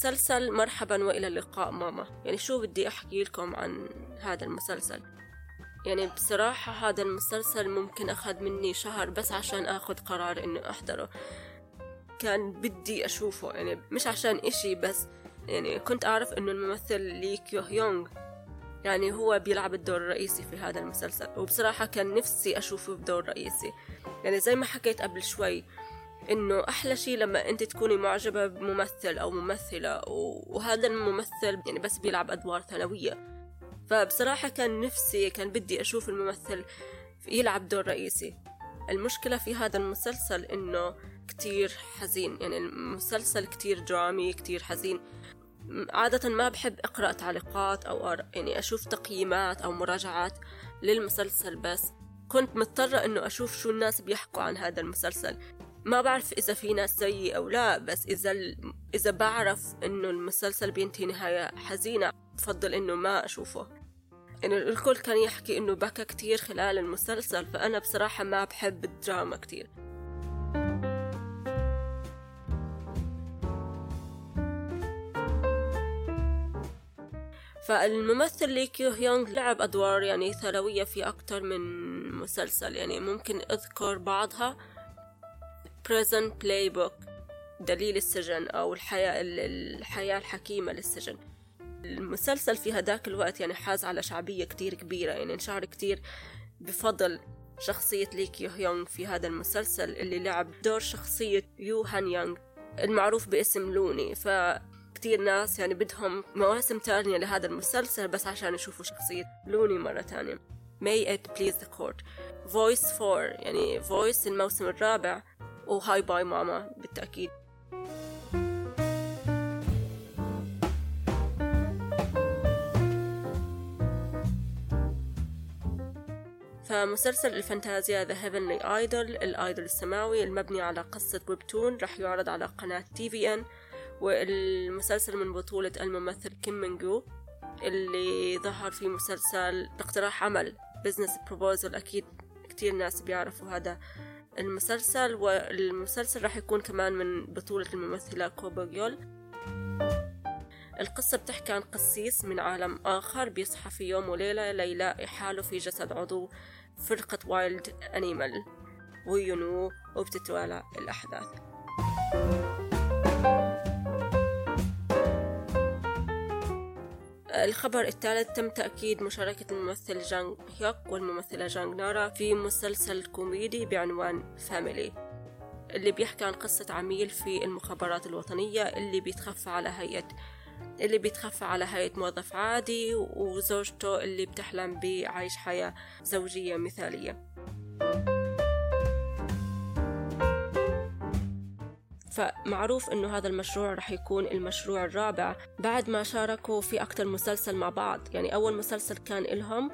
مسلسل مرحبا وإلى اللقاء ماما. يعني شو بدي أحكي لكم عن هذا المسلسل؟ يعني بصراحة هذا المسلسل ممكن أخذ مني شهر بس عشان أخذ قرار إنه أحضره. كان بدي أشوفه يعني مش عشان إشي بس. يعني كنت أعرف إنه الممثل لي كيو يونغ يعني هو بيلعب الدور الرئيسي في هذا المسلسل. وبصراحة كان نفسي أشوفه بدور رئيسي. يعني زي ما حكيت قبل شوي إنه أحلى شيء لما أنت تكوني معجبة بممثل أو ممثلة وهذا الممثل يعني بس بيلعب أدوار ثانوية. فبصراحة كان نفسي كان بدي أشوف الممثل يلعب دور رئيسي. المشكلة في هذا المسلسل إنه كتير حزين يعني المسلسل كتير درامي كتير حزين. عادة ما بحب أقرأ تعليقات أو يعني أشوف تقييمات أو مراجعات للمسلسل بس. كنت مضطرة إنه أشوف شو الناس بيحكوا عن هذا المسلسل. ما بعرف إذا في ناس زيي أو لا بس إذا إذا بعرف إنه المسلسل بينتهي نهاية حزينة بفضل إنه ما أشوفه. يعني الكل كان يحكي إنه بكى كتير خلال المسلسل فأنا بصراحة ما بحب الدراما كتير. فالممثل لي كيو هيونغ لعب أدوار يعني ثانوية في أكتر من مسلسل يعني ممكن أذكر بعضها. Prison Playbook. دليل السجن أو الحياة الحياة الحكيمة للسجن. المسلسل في هداك الوقت يعني حاز على شعبية كتير كبيرة. يعني انشهر كتير بفضل شخصية لي كيو يونغ في هذا المسلسل اللي لعب دور شخصية يو هان يونغ المعروف باسم لوني. ف كتير ناس يعني بدهم مواسم تانية لهذا المسلسل بس عشان يشوفوا شخصية لوني مرة تانية. May it please the court. Voice 4 يعني Voice الموسم الرابع. و Hi Bye Mama بالتأكيد. فمسلسل الفانتازيا The Heavenly Idol ال Idol السماوي المبني على قصة webtoon راح يعرض على قناة tvN والمسلسل من بطولة الممثل كيم منجو اللي ظهر في مسلسل باقتراح عمل Business Proposal أكيد كتير ناس بيعرفوا هذا. المسلسل والمسلسل راح يكون كمان من بطولة الممثلة كوبا جيول. القصة بتحكي عن قسيس من عالم آخر بيصحى في يوم وليلة ليلاقي حاله في جسد عضو فرقة Wild Animal وينو؟ وبتتوالى الأحداث. الخبر الثالث تم تأكيد مشاركة الممثل جانغ هيوك والممثلة جانغ نارا في مسلسل كوميدي بعنوان Family اللي بيحكي عن قصة عميل في المخابرات الوطنية اللي بيتخفى على هيئة اللي بيتخفى على هيئة موظف عادي وزوجته اللي بتحلم بعيش حياة زوجية مثالية. فمعروف إنه هذا المشروع رح يكون المشروع الرابع بعد ما شاركوا في أكثر مسلسل مع بعض. يعني أول مسلسل كان إلهم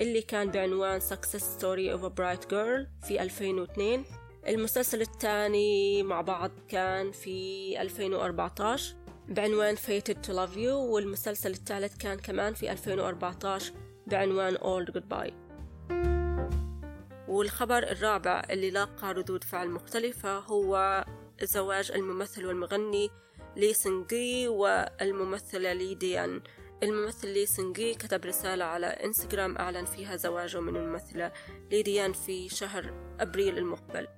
اللي كان بعنوان Success Story of a Bright Girl في 2002 المسلسل الثاني مع بعض كان في 2014 بعنوان Fated to Love You والمسلسل الثالث كان كمان في 2014 بعنوان All Goodbye. والخبر الرابع اللي لاقى ردود فعل مختلفة هو زواج الممثل والمغني لي سنجي والممثلة لي ديان. الممثل لي سنجي كتب رسالة على إنستغرام أعلن فيها زواجه من الممثلة لي ديان في شهر أبريل المقبل.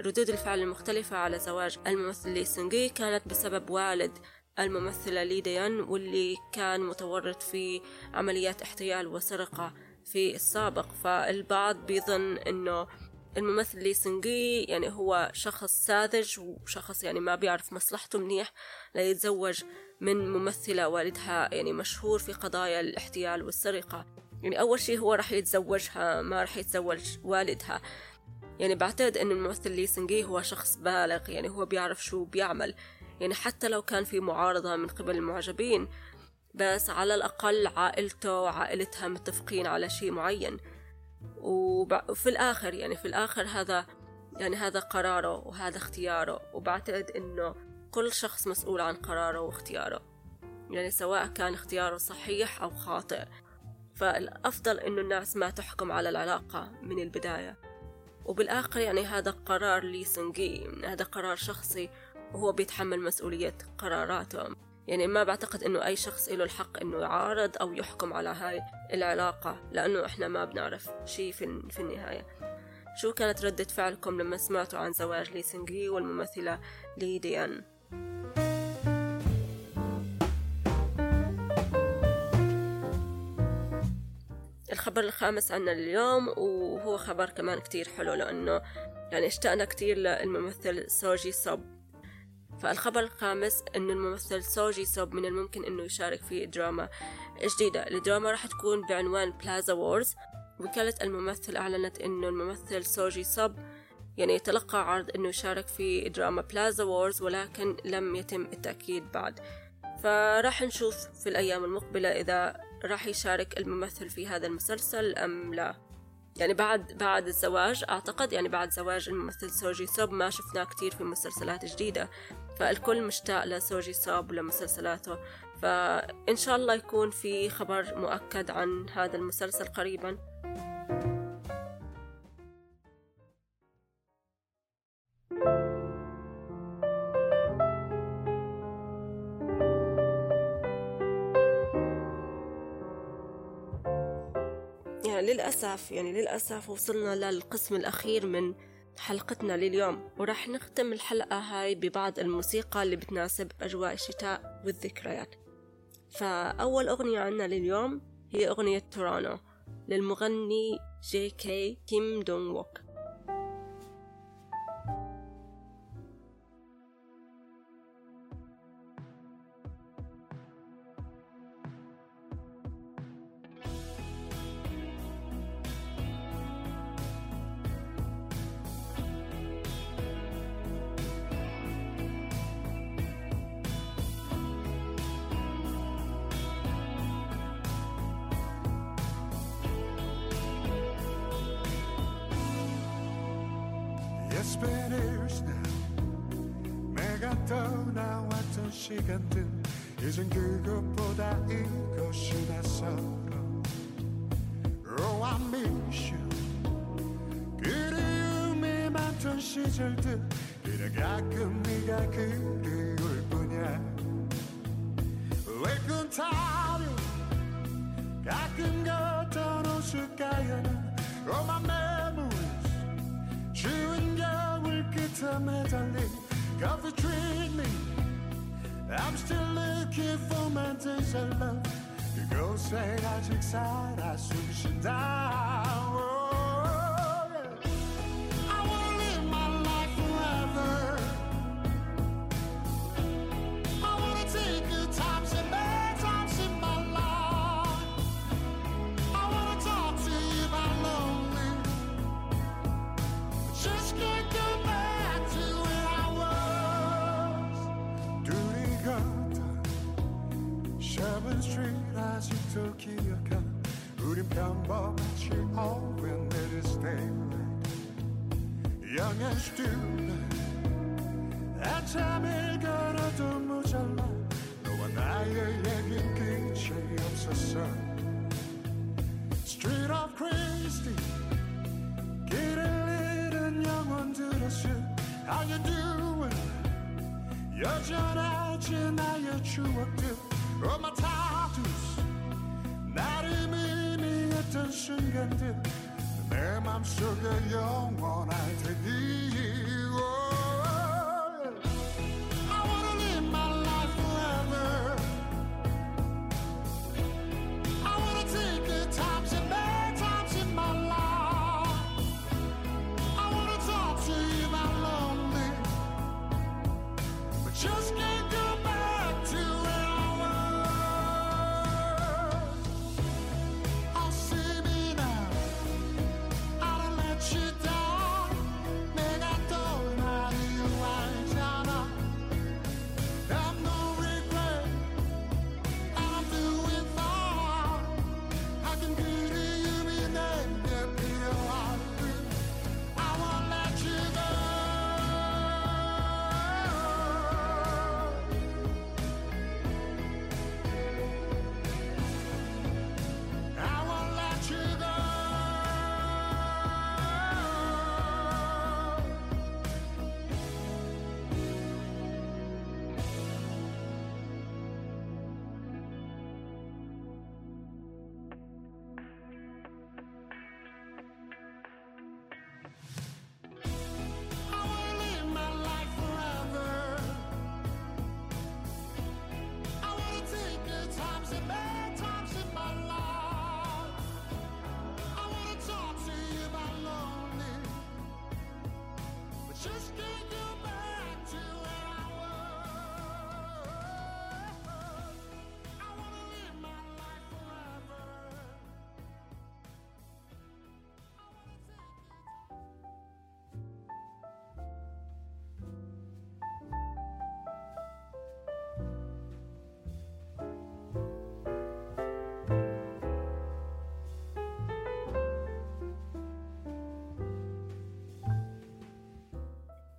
ردود الفعل المختلفة على زواج الممثل لي سونغي كانت بسبب والد الممثلة لي ديان واللي كان متورط في عمليات احتيال وسرقة في السابق. فالبعض بيظن إنه الممثل لي سنجي يعني هو شخص ساذج وشخص يعني ما بيعرف مصلحته منيح ليتزوج من ممثلة والدها يعني مشهور في قضايا الاحتيال والسرقة. يعني أول شيء هو راح يتزوجها ما راح يتزوج والدها. يعني بعتقد إن الممثل لي سنجي هو شخص بالغ يعني هو بيعرف شو بيعمل. يعني حتى لو كان في معارضة من قبل المعجبين بس على الأقل عائلته وعائلتها متفقين على شيء معين. وفي الآخر يعني في الآخر هذا يعني هذا قراره وهذا اختياره. وبعتقد إنه كل شخص مسؤول عن قراره واختياره. يعني سواء كان اختياره صحيح أو خاطئ. فالأفضل إنه الناس ما تحكم على العلاقة من البداية. وبالآخر يعني هذا قرار لي سنجي. هذا قرار شخصي وهو بيتحمل مسؤولية قراراته. يعني ما بعتقد إنه أي شخص له الحق إنه يعارض أو يحكم على هاي العلاقة لأنه إحنا ما بنعرف شيء في, في النهاية. شو كانت ردة فعلكم لما سمعتوا عن زواج لي سينغي والممثلة لي ديان؟ الخبر الخامس عنا اليوم وهو خبر كمان كتير حلو لأنه يعني اشتقنا كتير للممثل سوجي صب. فالخبر الخامس أن الممثل سوجي سوب من الممكن أنه يشارك في دراما جديدة. الدراما راح تكون بعنوان Plaza Wars وكالة الممثل أعلنت أنه الممثل سوجي سوب يعني يتلقى عرض أنه يشارك في دراما Plaza Wars ولكن لم يتم التأكيد بعد. فراح نشوف في الأيام المقبلة إذا راح يشارك الممثل في هذا المسلسل أم لا. يعني بعد بعد الزواج أعتقد يعني بعد زواج الممثل سوجي سوب ما شفناه كتير في مسلسلات جديدة. فالكل مشتاق لسوجي سوب ولمسلسلاته. فإن شاء الله يكون في خبر مؤكد عن هذا المسلسل قريبا. للأسف يعني للأسف وصلنا للقسم الأخير من حلقتنا لليوم وراح نختم الحلقة هاي ببعض الموسيقى اللي بتناسب أجواء الشتاء والذكريات. فأول أغنية عنا لليوم هي أغنية تورونتو للمغني JK كيم دونغ ووك. 많던 시절들 그냥 가끔 네가 그리울 뿐이야 외근 타려 가끔 걷던 웃을까요는 Oh my memories 추운 겨울 끝에 매달린 Coffee treat me I'm still looking for my days of love 그곳에 아직 살아 숨쉰다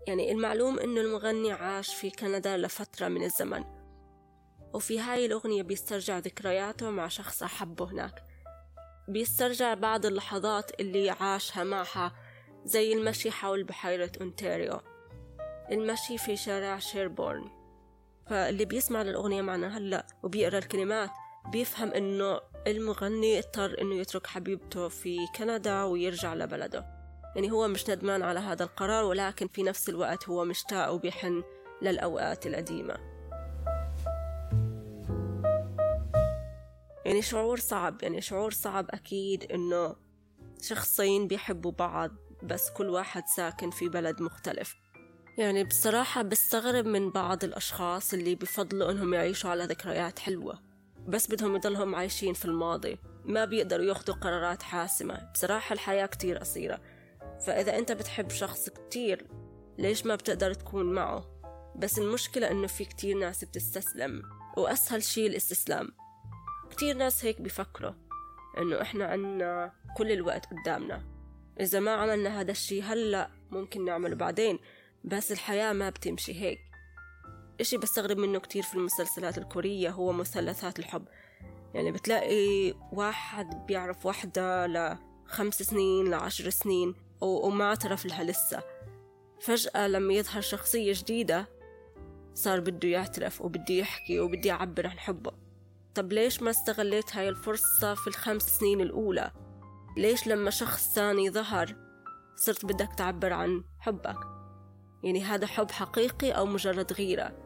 يعني المعلوم إنه المغني عاش في كندا لفترة من الزمن. وفي هاي الأغنية بيسترجع ذكرياته مع شخص أحبه هناك. بيسترجع بعض اللحظات اللي عاشها معها زي المشي حول بحيرة أونتاريو. المشي في شارع شيربورن. فاللي بيسمع للأغنية معنا هلأ وبيقرأ الكلمات بيفهم إنه المغني اضطر إنه يترك حبيبته في كندا ويرجع لبلده. يعني هو مش ندمان على هذا القرار ولكن في نفس الوقت هو مشتاق وبيحن للأوقات القديمة. يعني شعور صعب يعني شعور صعب أكيد إنه شخصين بيحبوا بعض بس كل واحد ساكن في بلد مختلف. يعني بصراحة بستغرب من بعض الأشخاص اللي بفضلوا إنهم يعيشوا على ذكريات حلوة بس بدهم يضلهم عايشين في الماضي ما بيقدروا ياخدوا قرارات حاسمة. بصراحة الحياة كتير قصيرة. فإذا أنت بتحب شخص كتير ليش ما بتقدر تكون معه؟ بس المشكلة إنه في كتير ناس بتستسلم وأسهل شي الاستسلام. كتير ناس هيك بيفكروا إنه إحنا عنا كل الوقت قدامنا. إذا ما عملنا هذا الشي هلأ ممكن نعمله بعدين بس الحياة ما بتمشي هيك. إشي بستغرب منه كتير في المسلسلات الكورية هو مثلثات الحب. يعني بتلاقي واحد بيعرف واحدة لخمس سنين لعشر سنين. وما اعترف لها لسه. فجأة لما يظهر شخصية جديدة صار بده يعترف وبده يحكي وبده يعبر عن حبه. طب ليش ما استغليت هاي الفرصة في الخمس سنين الأولى؟ ليش لما شخص ثاني ظهر صرت بدك تعبر عن حبك؟ يعني هذا حب حقيقي أو مجرد غيرة؟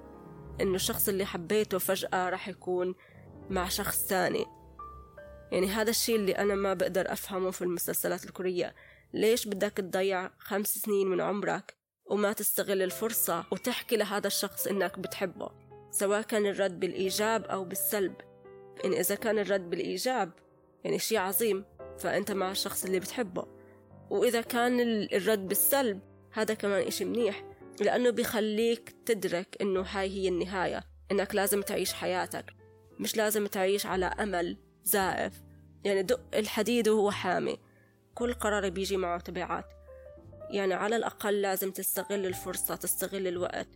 إنه الشخص اللي حبيته فجأة راح يكون مع شخص ثاني. يعني هذا الشيء اللي أنا ما بقدر أفهمه في المسلسلات الكورية. ليش بدك تضيع خمس سنين من عمرك وما تستغل الفرصة وتحكي لهذا الشخص إنك بتحبه سواء كان الرد بالإيجاب أو بالسلب. يعني إذا كان الرد بالإيجاب يعني شيء عظيم فأنت مع الشخص اللي بتحبه. وإذا كان الرد بالسلب هذا كمان إشي منيح لأنه بيخليك تدرك إنه هاي هي النهاية إنك لازم تعيش حياتك. مش لازم تعيش على أمل زائف. يعني دق الحديد وهو حامي. كل قرار بيجي معه تبعات. يعني على الأقل لازم تستغل الفرصة تستغل الوقت.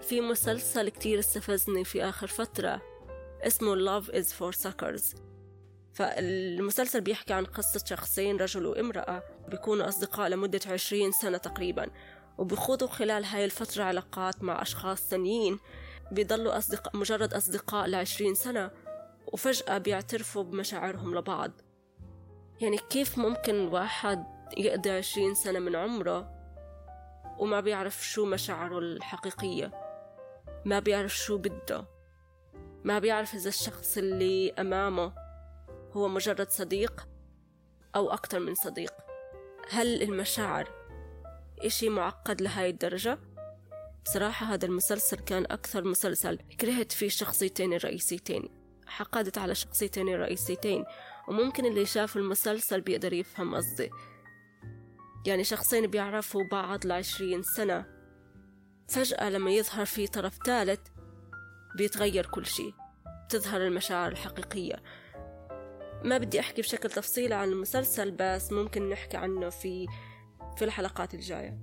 في مسلسل كتير استفزني في آخر فترة اسمه Love is for Suckers. فالمسلسل بيحكي عن قصة شخصين رجل وامرأة بيكونوا أصدقاء لمدة عشرين سنة تقريبا وبيخوضوا خلال هاي الفترة علاقات مع أشخاص ثانيين بيضلوا أصدقاء مجرد أصدقاء لعشرين سنة وفجأة بيعترفوا بمشاعرهم لبعض. يعني كيف ممكن واحد يقضي عشرين سنة من عمره وما بيعرف شو مشاعره الحقيقية؟ ما بيعرف شو بده؟ ما بيعرف إذا الشخص اللي أمامه هو مجرد صديق أو أكتر من صديق. هل المشاعر إشي معقد لهاي الدرجة؟ بصراحة هذا المسلسل كان أكثر مسلسل كرهت فيه الشخصيتين الرئيسيتين. حقدت على الشخصيتين الرئيسيتين وممكن اللي شاف المسلسل بيقدر يفهم قصدي. يعني شخصين بيعرفوا بعض لعشرين سنة فجأة لما يظهر في طرف ثالث بيتغير كل شيء. تظهر المشاعر الحقيقية. ما بدي أحكي بشكل تفصيلي عن المسلسل بس ممكن نحكي عنه في في الحلقات الجاية.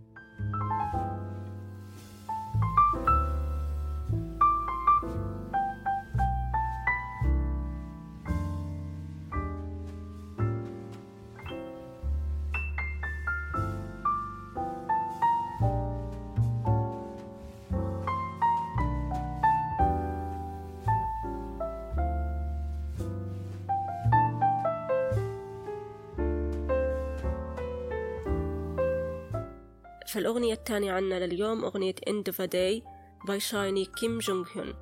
فالأغنية الثانية عنا لليوم أغنية End of a Day by شايني كيم جونغ هيون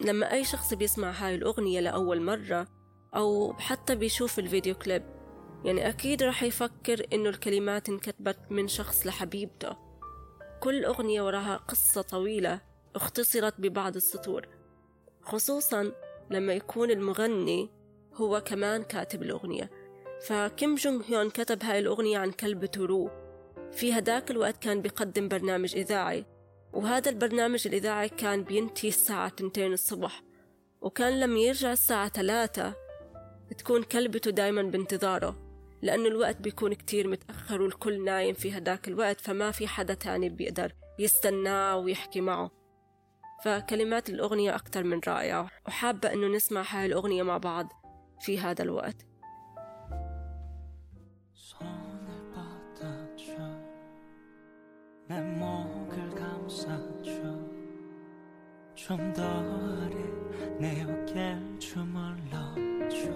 لما أي شخص بيسمع هاي الأغنية لأول مرة أو حتى بيشوف الفيديو كليب يعني أكيد راح يفكر إنه الكلمات انكتبت من شخص لحبيبته. كل أغنية وراها قصة طويلة اختصرت ببعض السطور خصوصا لما يكون المغني هو كمان كاتب الأغنية. فكيم جونغ هيون كتب هاي الأغنية عن كلبته رو في هداك الوقت كان بيقدم برنامج إذاعي وهذا البرنامج الإذاعي كان بينتهي الساعة تنتين الصبح وكان لما يرجع الساعة ثلاثة. تكون كلبته دايما بانتظاره لأنه الوقت بيكون كتير متأخر والكل نايم في هداك الوقت فما في حدا تاني بيقدر يستناه ويحكي معه. فكلمات الأغنية أكتر من رائعة وحابة أنه نسمع هاي الأغنية مع بعض في هذا الوقت. 손을 뻗어줘. 내 목을 감싸줘. 좀 더 아래 내 어깨를 주물러줘.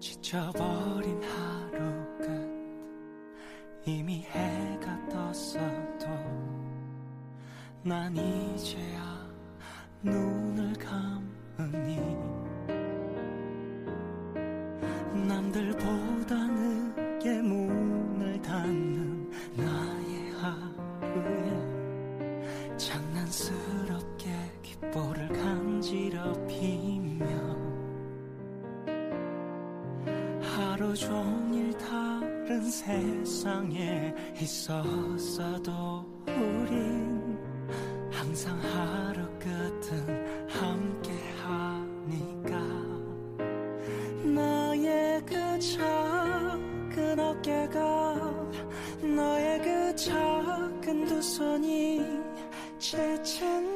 지쳐버린 하루 끝. 이미 해가 떴어도 난 이제야 눈을 감으니 간지럽히며 하루 종일 다른 세상에 있었어도 우린 항상 하루 끝은 함께 하니까. 너의 그 작은 어깨가 너의 그 작은 두 손이 지친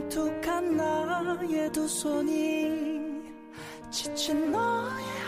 뭉툭한 나의 두 손이 지친 너의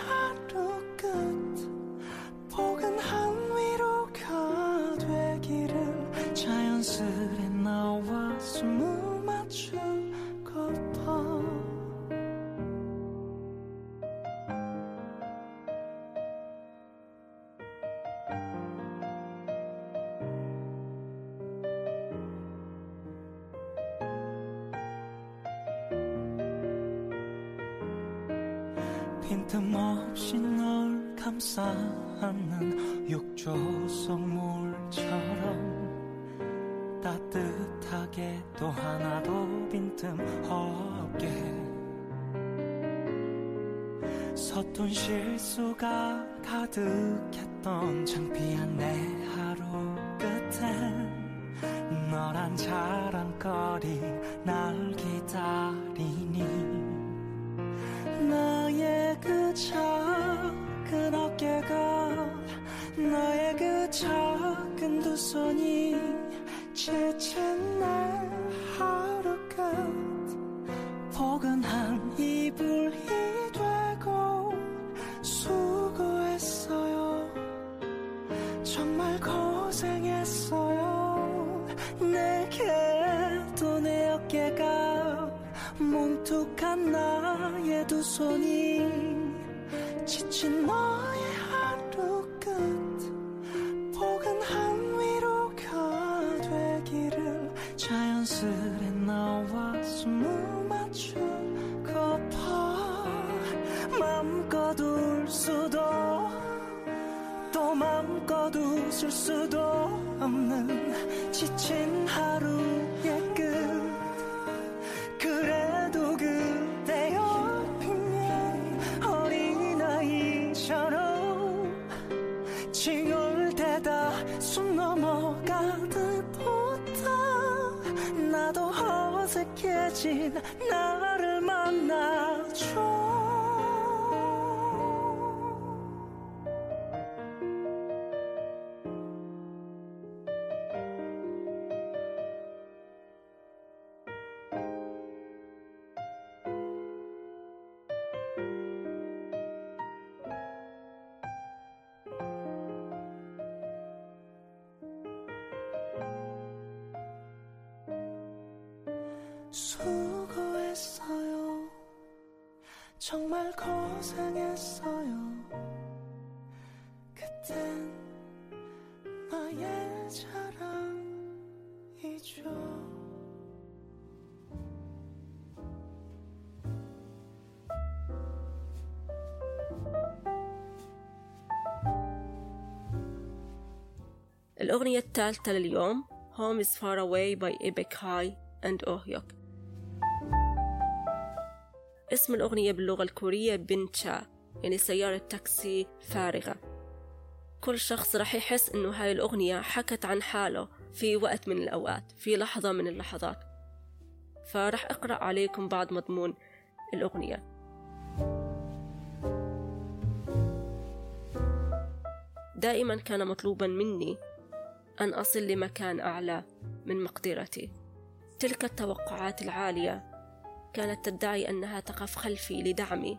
어색해진 나 الأغنية الثالثة لليوم Home is Far Away by Epic High and أوهيوك اسم الأغنية باللغة الكورية بنتشا يعني سيارة تاكسي فارغة. كل شخص رح يحس إنه هاي الأغنية حكت عن حاله في وقت من الأوقات في لحظة من اللحظات. فرح أقرأ عليكم بعض مضمون الأغنية. دائما كان مطلوبا مني أن أصل لمكان أعلى من مقدرتي. تلك التوقعات العالية كانت تدعي أنها تقف خلفي لدعمي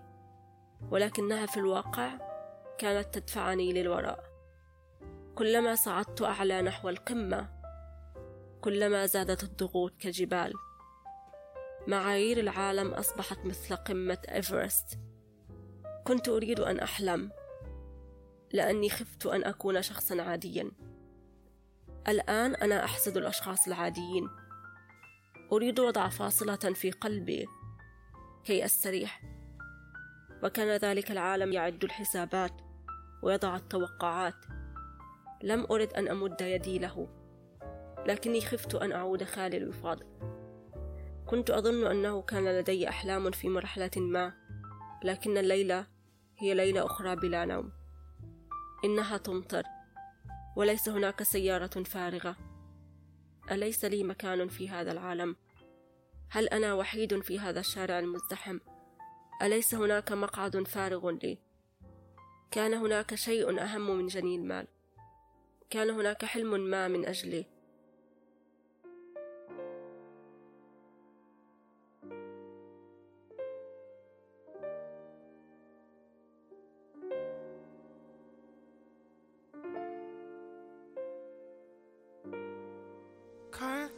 ولكنها في الواقع كانت تدفعني للوراء. كلما صعدت أعلى نحو القمة كلما زادت الضغوط كجبال معايير العالم أصبحت مثل قمة إيفرست. كنت أريد أن أحلم لأني خفت أن أكون شخصا عاديا. الآن أنا أحسد الأشخاص العاديين. أريد وضع فاصلة في قلبي كي أستريح. وكان ذلك العالم يعد الحسابات ويضع التوقعات. لم أرد أن أمد يدي له لكني خفت أن أعود خالي الوفاض. كنت أظن أنه كان لدي أحلام في مرحلة ما لكن الليلة هي ليلة أخرى بلا نوم. إنها تمطر. وليس هناك سيارة فارغة أليس لي مكان في هذا العالم؟ هل أنا وحيد في هذا الشارع المزدحم؟ أليس هناك مقعد فارغ لي؟ كان هناك شيء أهم من جني المال كان هناك حلم ما من أجلي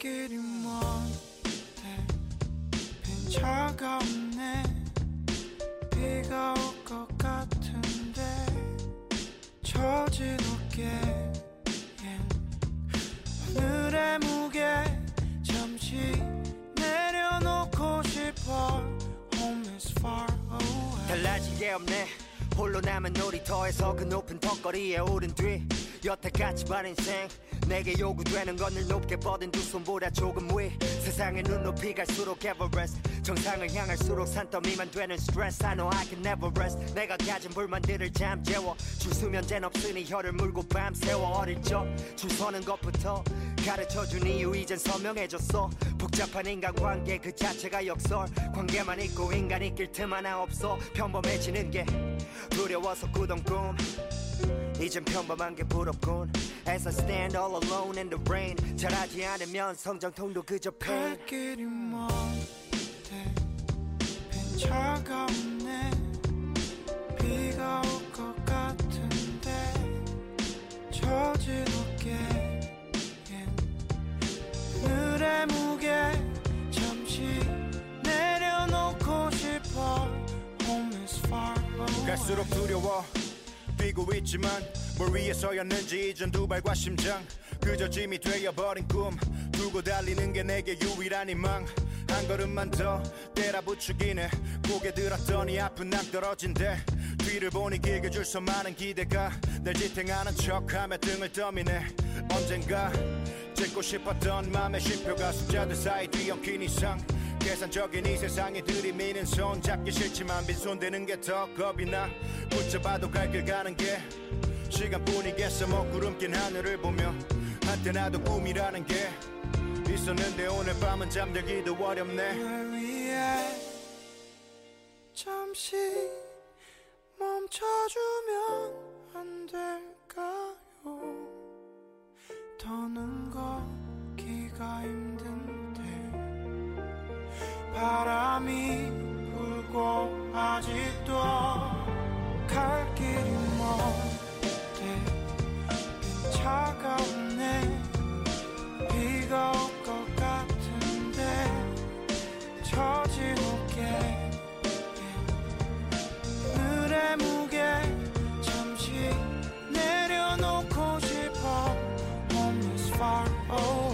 길이 먼데 빈 차가 없네. 비가 올 것 같은데. 처진 어깨엔 오늘의 무게 잠시 내려놓고 싶어. Home is far away. 달라진 게 없네. 홀로 남은 놀이터에서 그 높은 턱걸이에 오른 뒤 여태까지 반 인생 내게 요구되는 건늘 높게 뻗은 두 손보다 조금 위 세상의 눈높이 갈수록 에버레스트 정상을 향할수록 산더미만 되는 스트레스 I know I can never rest. 내가 가진 불만들을 잠재워. 줄 수면제는 없으니 혀를 물고 밤새워. 어릴 적줄 서는 것부터 가르쳐준 이유 이젠 서명해줬어. 복잡한 인간관계 그 자체가 역설. 관계만 있고 인간 이길 틈 하나 없어. 평범해지는 게 두려워서 꾸던 꿈 이젠 평범한 게 부럽군. As I stand all alone in the rain 잘하지 않으면 성장통도 그저 pain 갈 길이 먼데 빈 차가 없네. 비가 올 것 같은데 처진 어깨엔 오늘의 무게 잠시 내려놓고 싶어. Home is far away 갈수록 두려워 뛰고 있지만 뭘 위해 서였는지 이젠 두 발과 심장 그저 짐이 되어버린 꿈 두고 달리는 게 내게 유일한 희망. 한 걸음만 더 때라 부추기네 고개 들었더니 아픈 낭 떨어진대. 뒤를 보니 길게 줄서 많은 기대가 날 지탱하는 척하며 등을 떠미네. 언젠가 찍고 싶었던 맘의 쉼표가 숫자들 사이 뒤엉킨 이상 계산적인 이 세상에 들이미는 손 잡기 싫지만 빈손 대는 게 더 겁이 나 붙잡아도 갈 길 가는 게 시간뿐이겠어. 먹구름 낀 하늘을 보며 한때 나도 꿈이라는 게 있었는데 오늘 밤은 잠들기도 어렵네. 널 위해 잠시 멈춰주면 안 될까요? 더는 걷기가 힘든데 바람이 불고 아직도 갈 길이 먼데 빈 차가 없네. 비가 올 것 같은데 어깨 오늘의 무게 잠시 내려놓고 싶어. Home is far away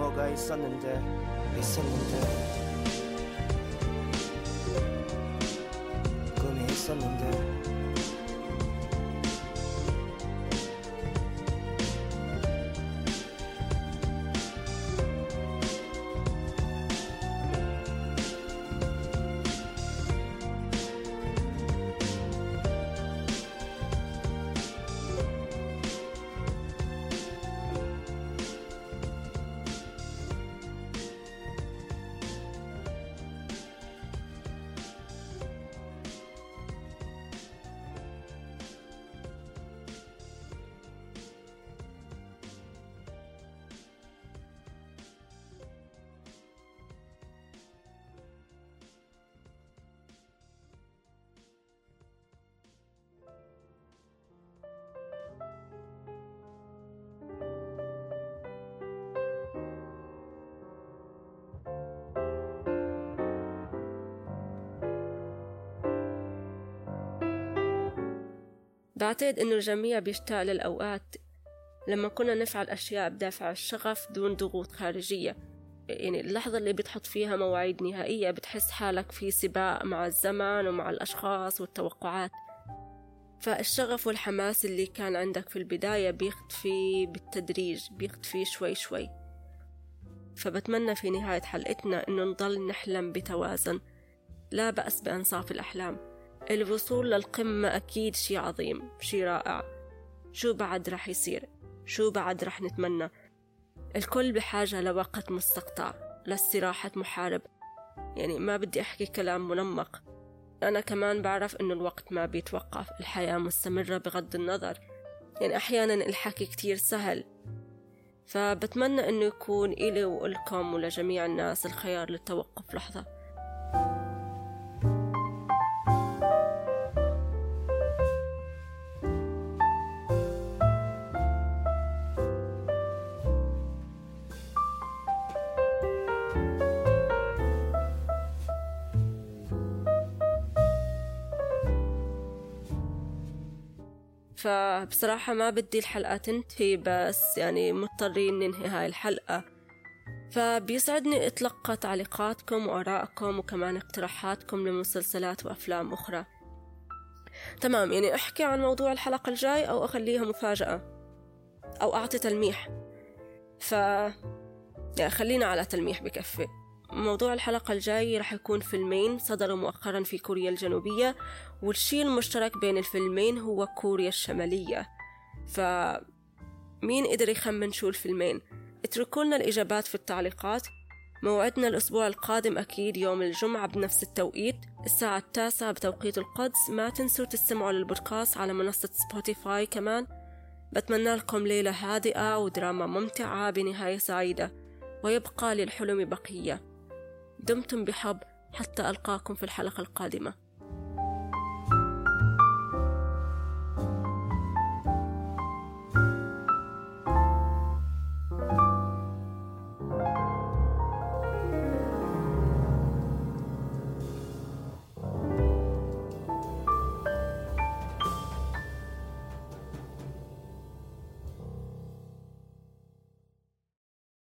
뭐가 있었는데 있었는데 بعتقد إنه الجميع بيشتاق للأوقات لما كنا نفعل أشياء بدافع الشغف دون ضغوط خارجية. يعني اللحظة اللي بتحط فيها مواعيد نهائية بتحس حالك في سباق مع الزمن ومع الأشخاص والتوقعات. فالشغف والحماس اللي كان عندك في البداية بيختفي بالتدريج بيختفي شوي شوي. فبتمنى في نهاية حلقتنا إنه نضل نحلم بتوازن. لا بأس بأنصاف الأحلام. الوصول للقمة أكيد شي عظيم شي رائع. شو بعد رح يصير؟ شو بعد رح نتمنى؟ الكل بحاجة لوقت مستقطع لاستراحة محارب. يعني ما بدي أحكي كلام منمق. أنا كمان بعرف إنه الوقت ما بيتوقف الحياة مستمرة بغض النظر. يعني أحيانا الحكي كتير سهل. فبتمنى إنه يكون إلي وإلكم ولجميع الناس الخيار للتوقف لحظة. فبصراحة ما بدي الحلقة تنتهي بس يعني مضطرين ننهي هاي الحلقة. فبيسعدني أتلقى تعليقاتكم وآرائكم وكمان اقتراحاتكم لمسلسلات وأفلام أخرى. تمام يعني أحكي عن موضوع الحلقة الجاي أو أخليها مفاجأة أو أعطي تلميح. ف يعني خلينا على تلميح بكفي. موضوع الحلقة الجاي رح يكون فيلمين صدروا مؤخرا في كوريا الجنوبية والشي المشترك بين الفيلمين هو كوريا الشمالية. فمين قدر يخمن شو الفيلمين؟ اتركوا لنا الإجابات في التعليقات. موعدنا الأسبوع القادم أكيد يوم الجمعة بنفس التوقيت الساعة التاسعة بتوقيت القدس. ما تنسوا تستمعوا للبودكاست على منصة سبوتيفاي كمان. بتمنى لكم ليلة هادئة ودراما ممتعة بنهاية سعيدة ويبقى للحلم بقية. دمتم بحب حتى ألقاكم في الحلقة القادمة.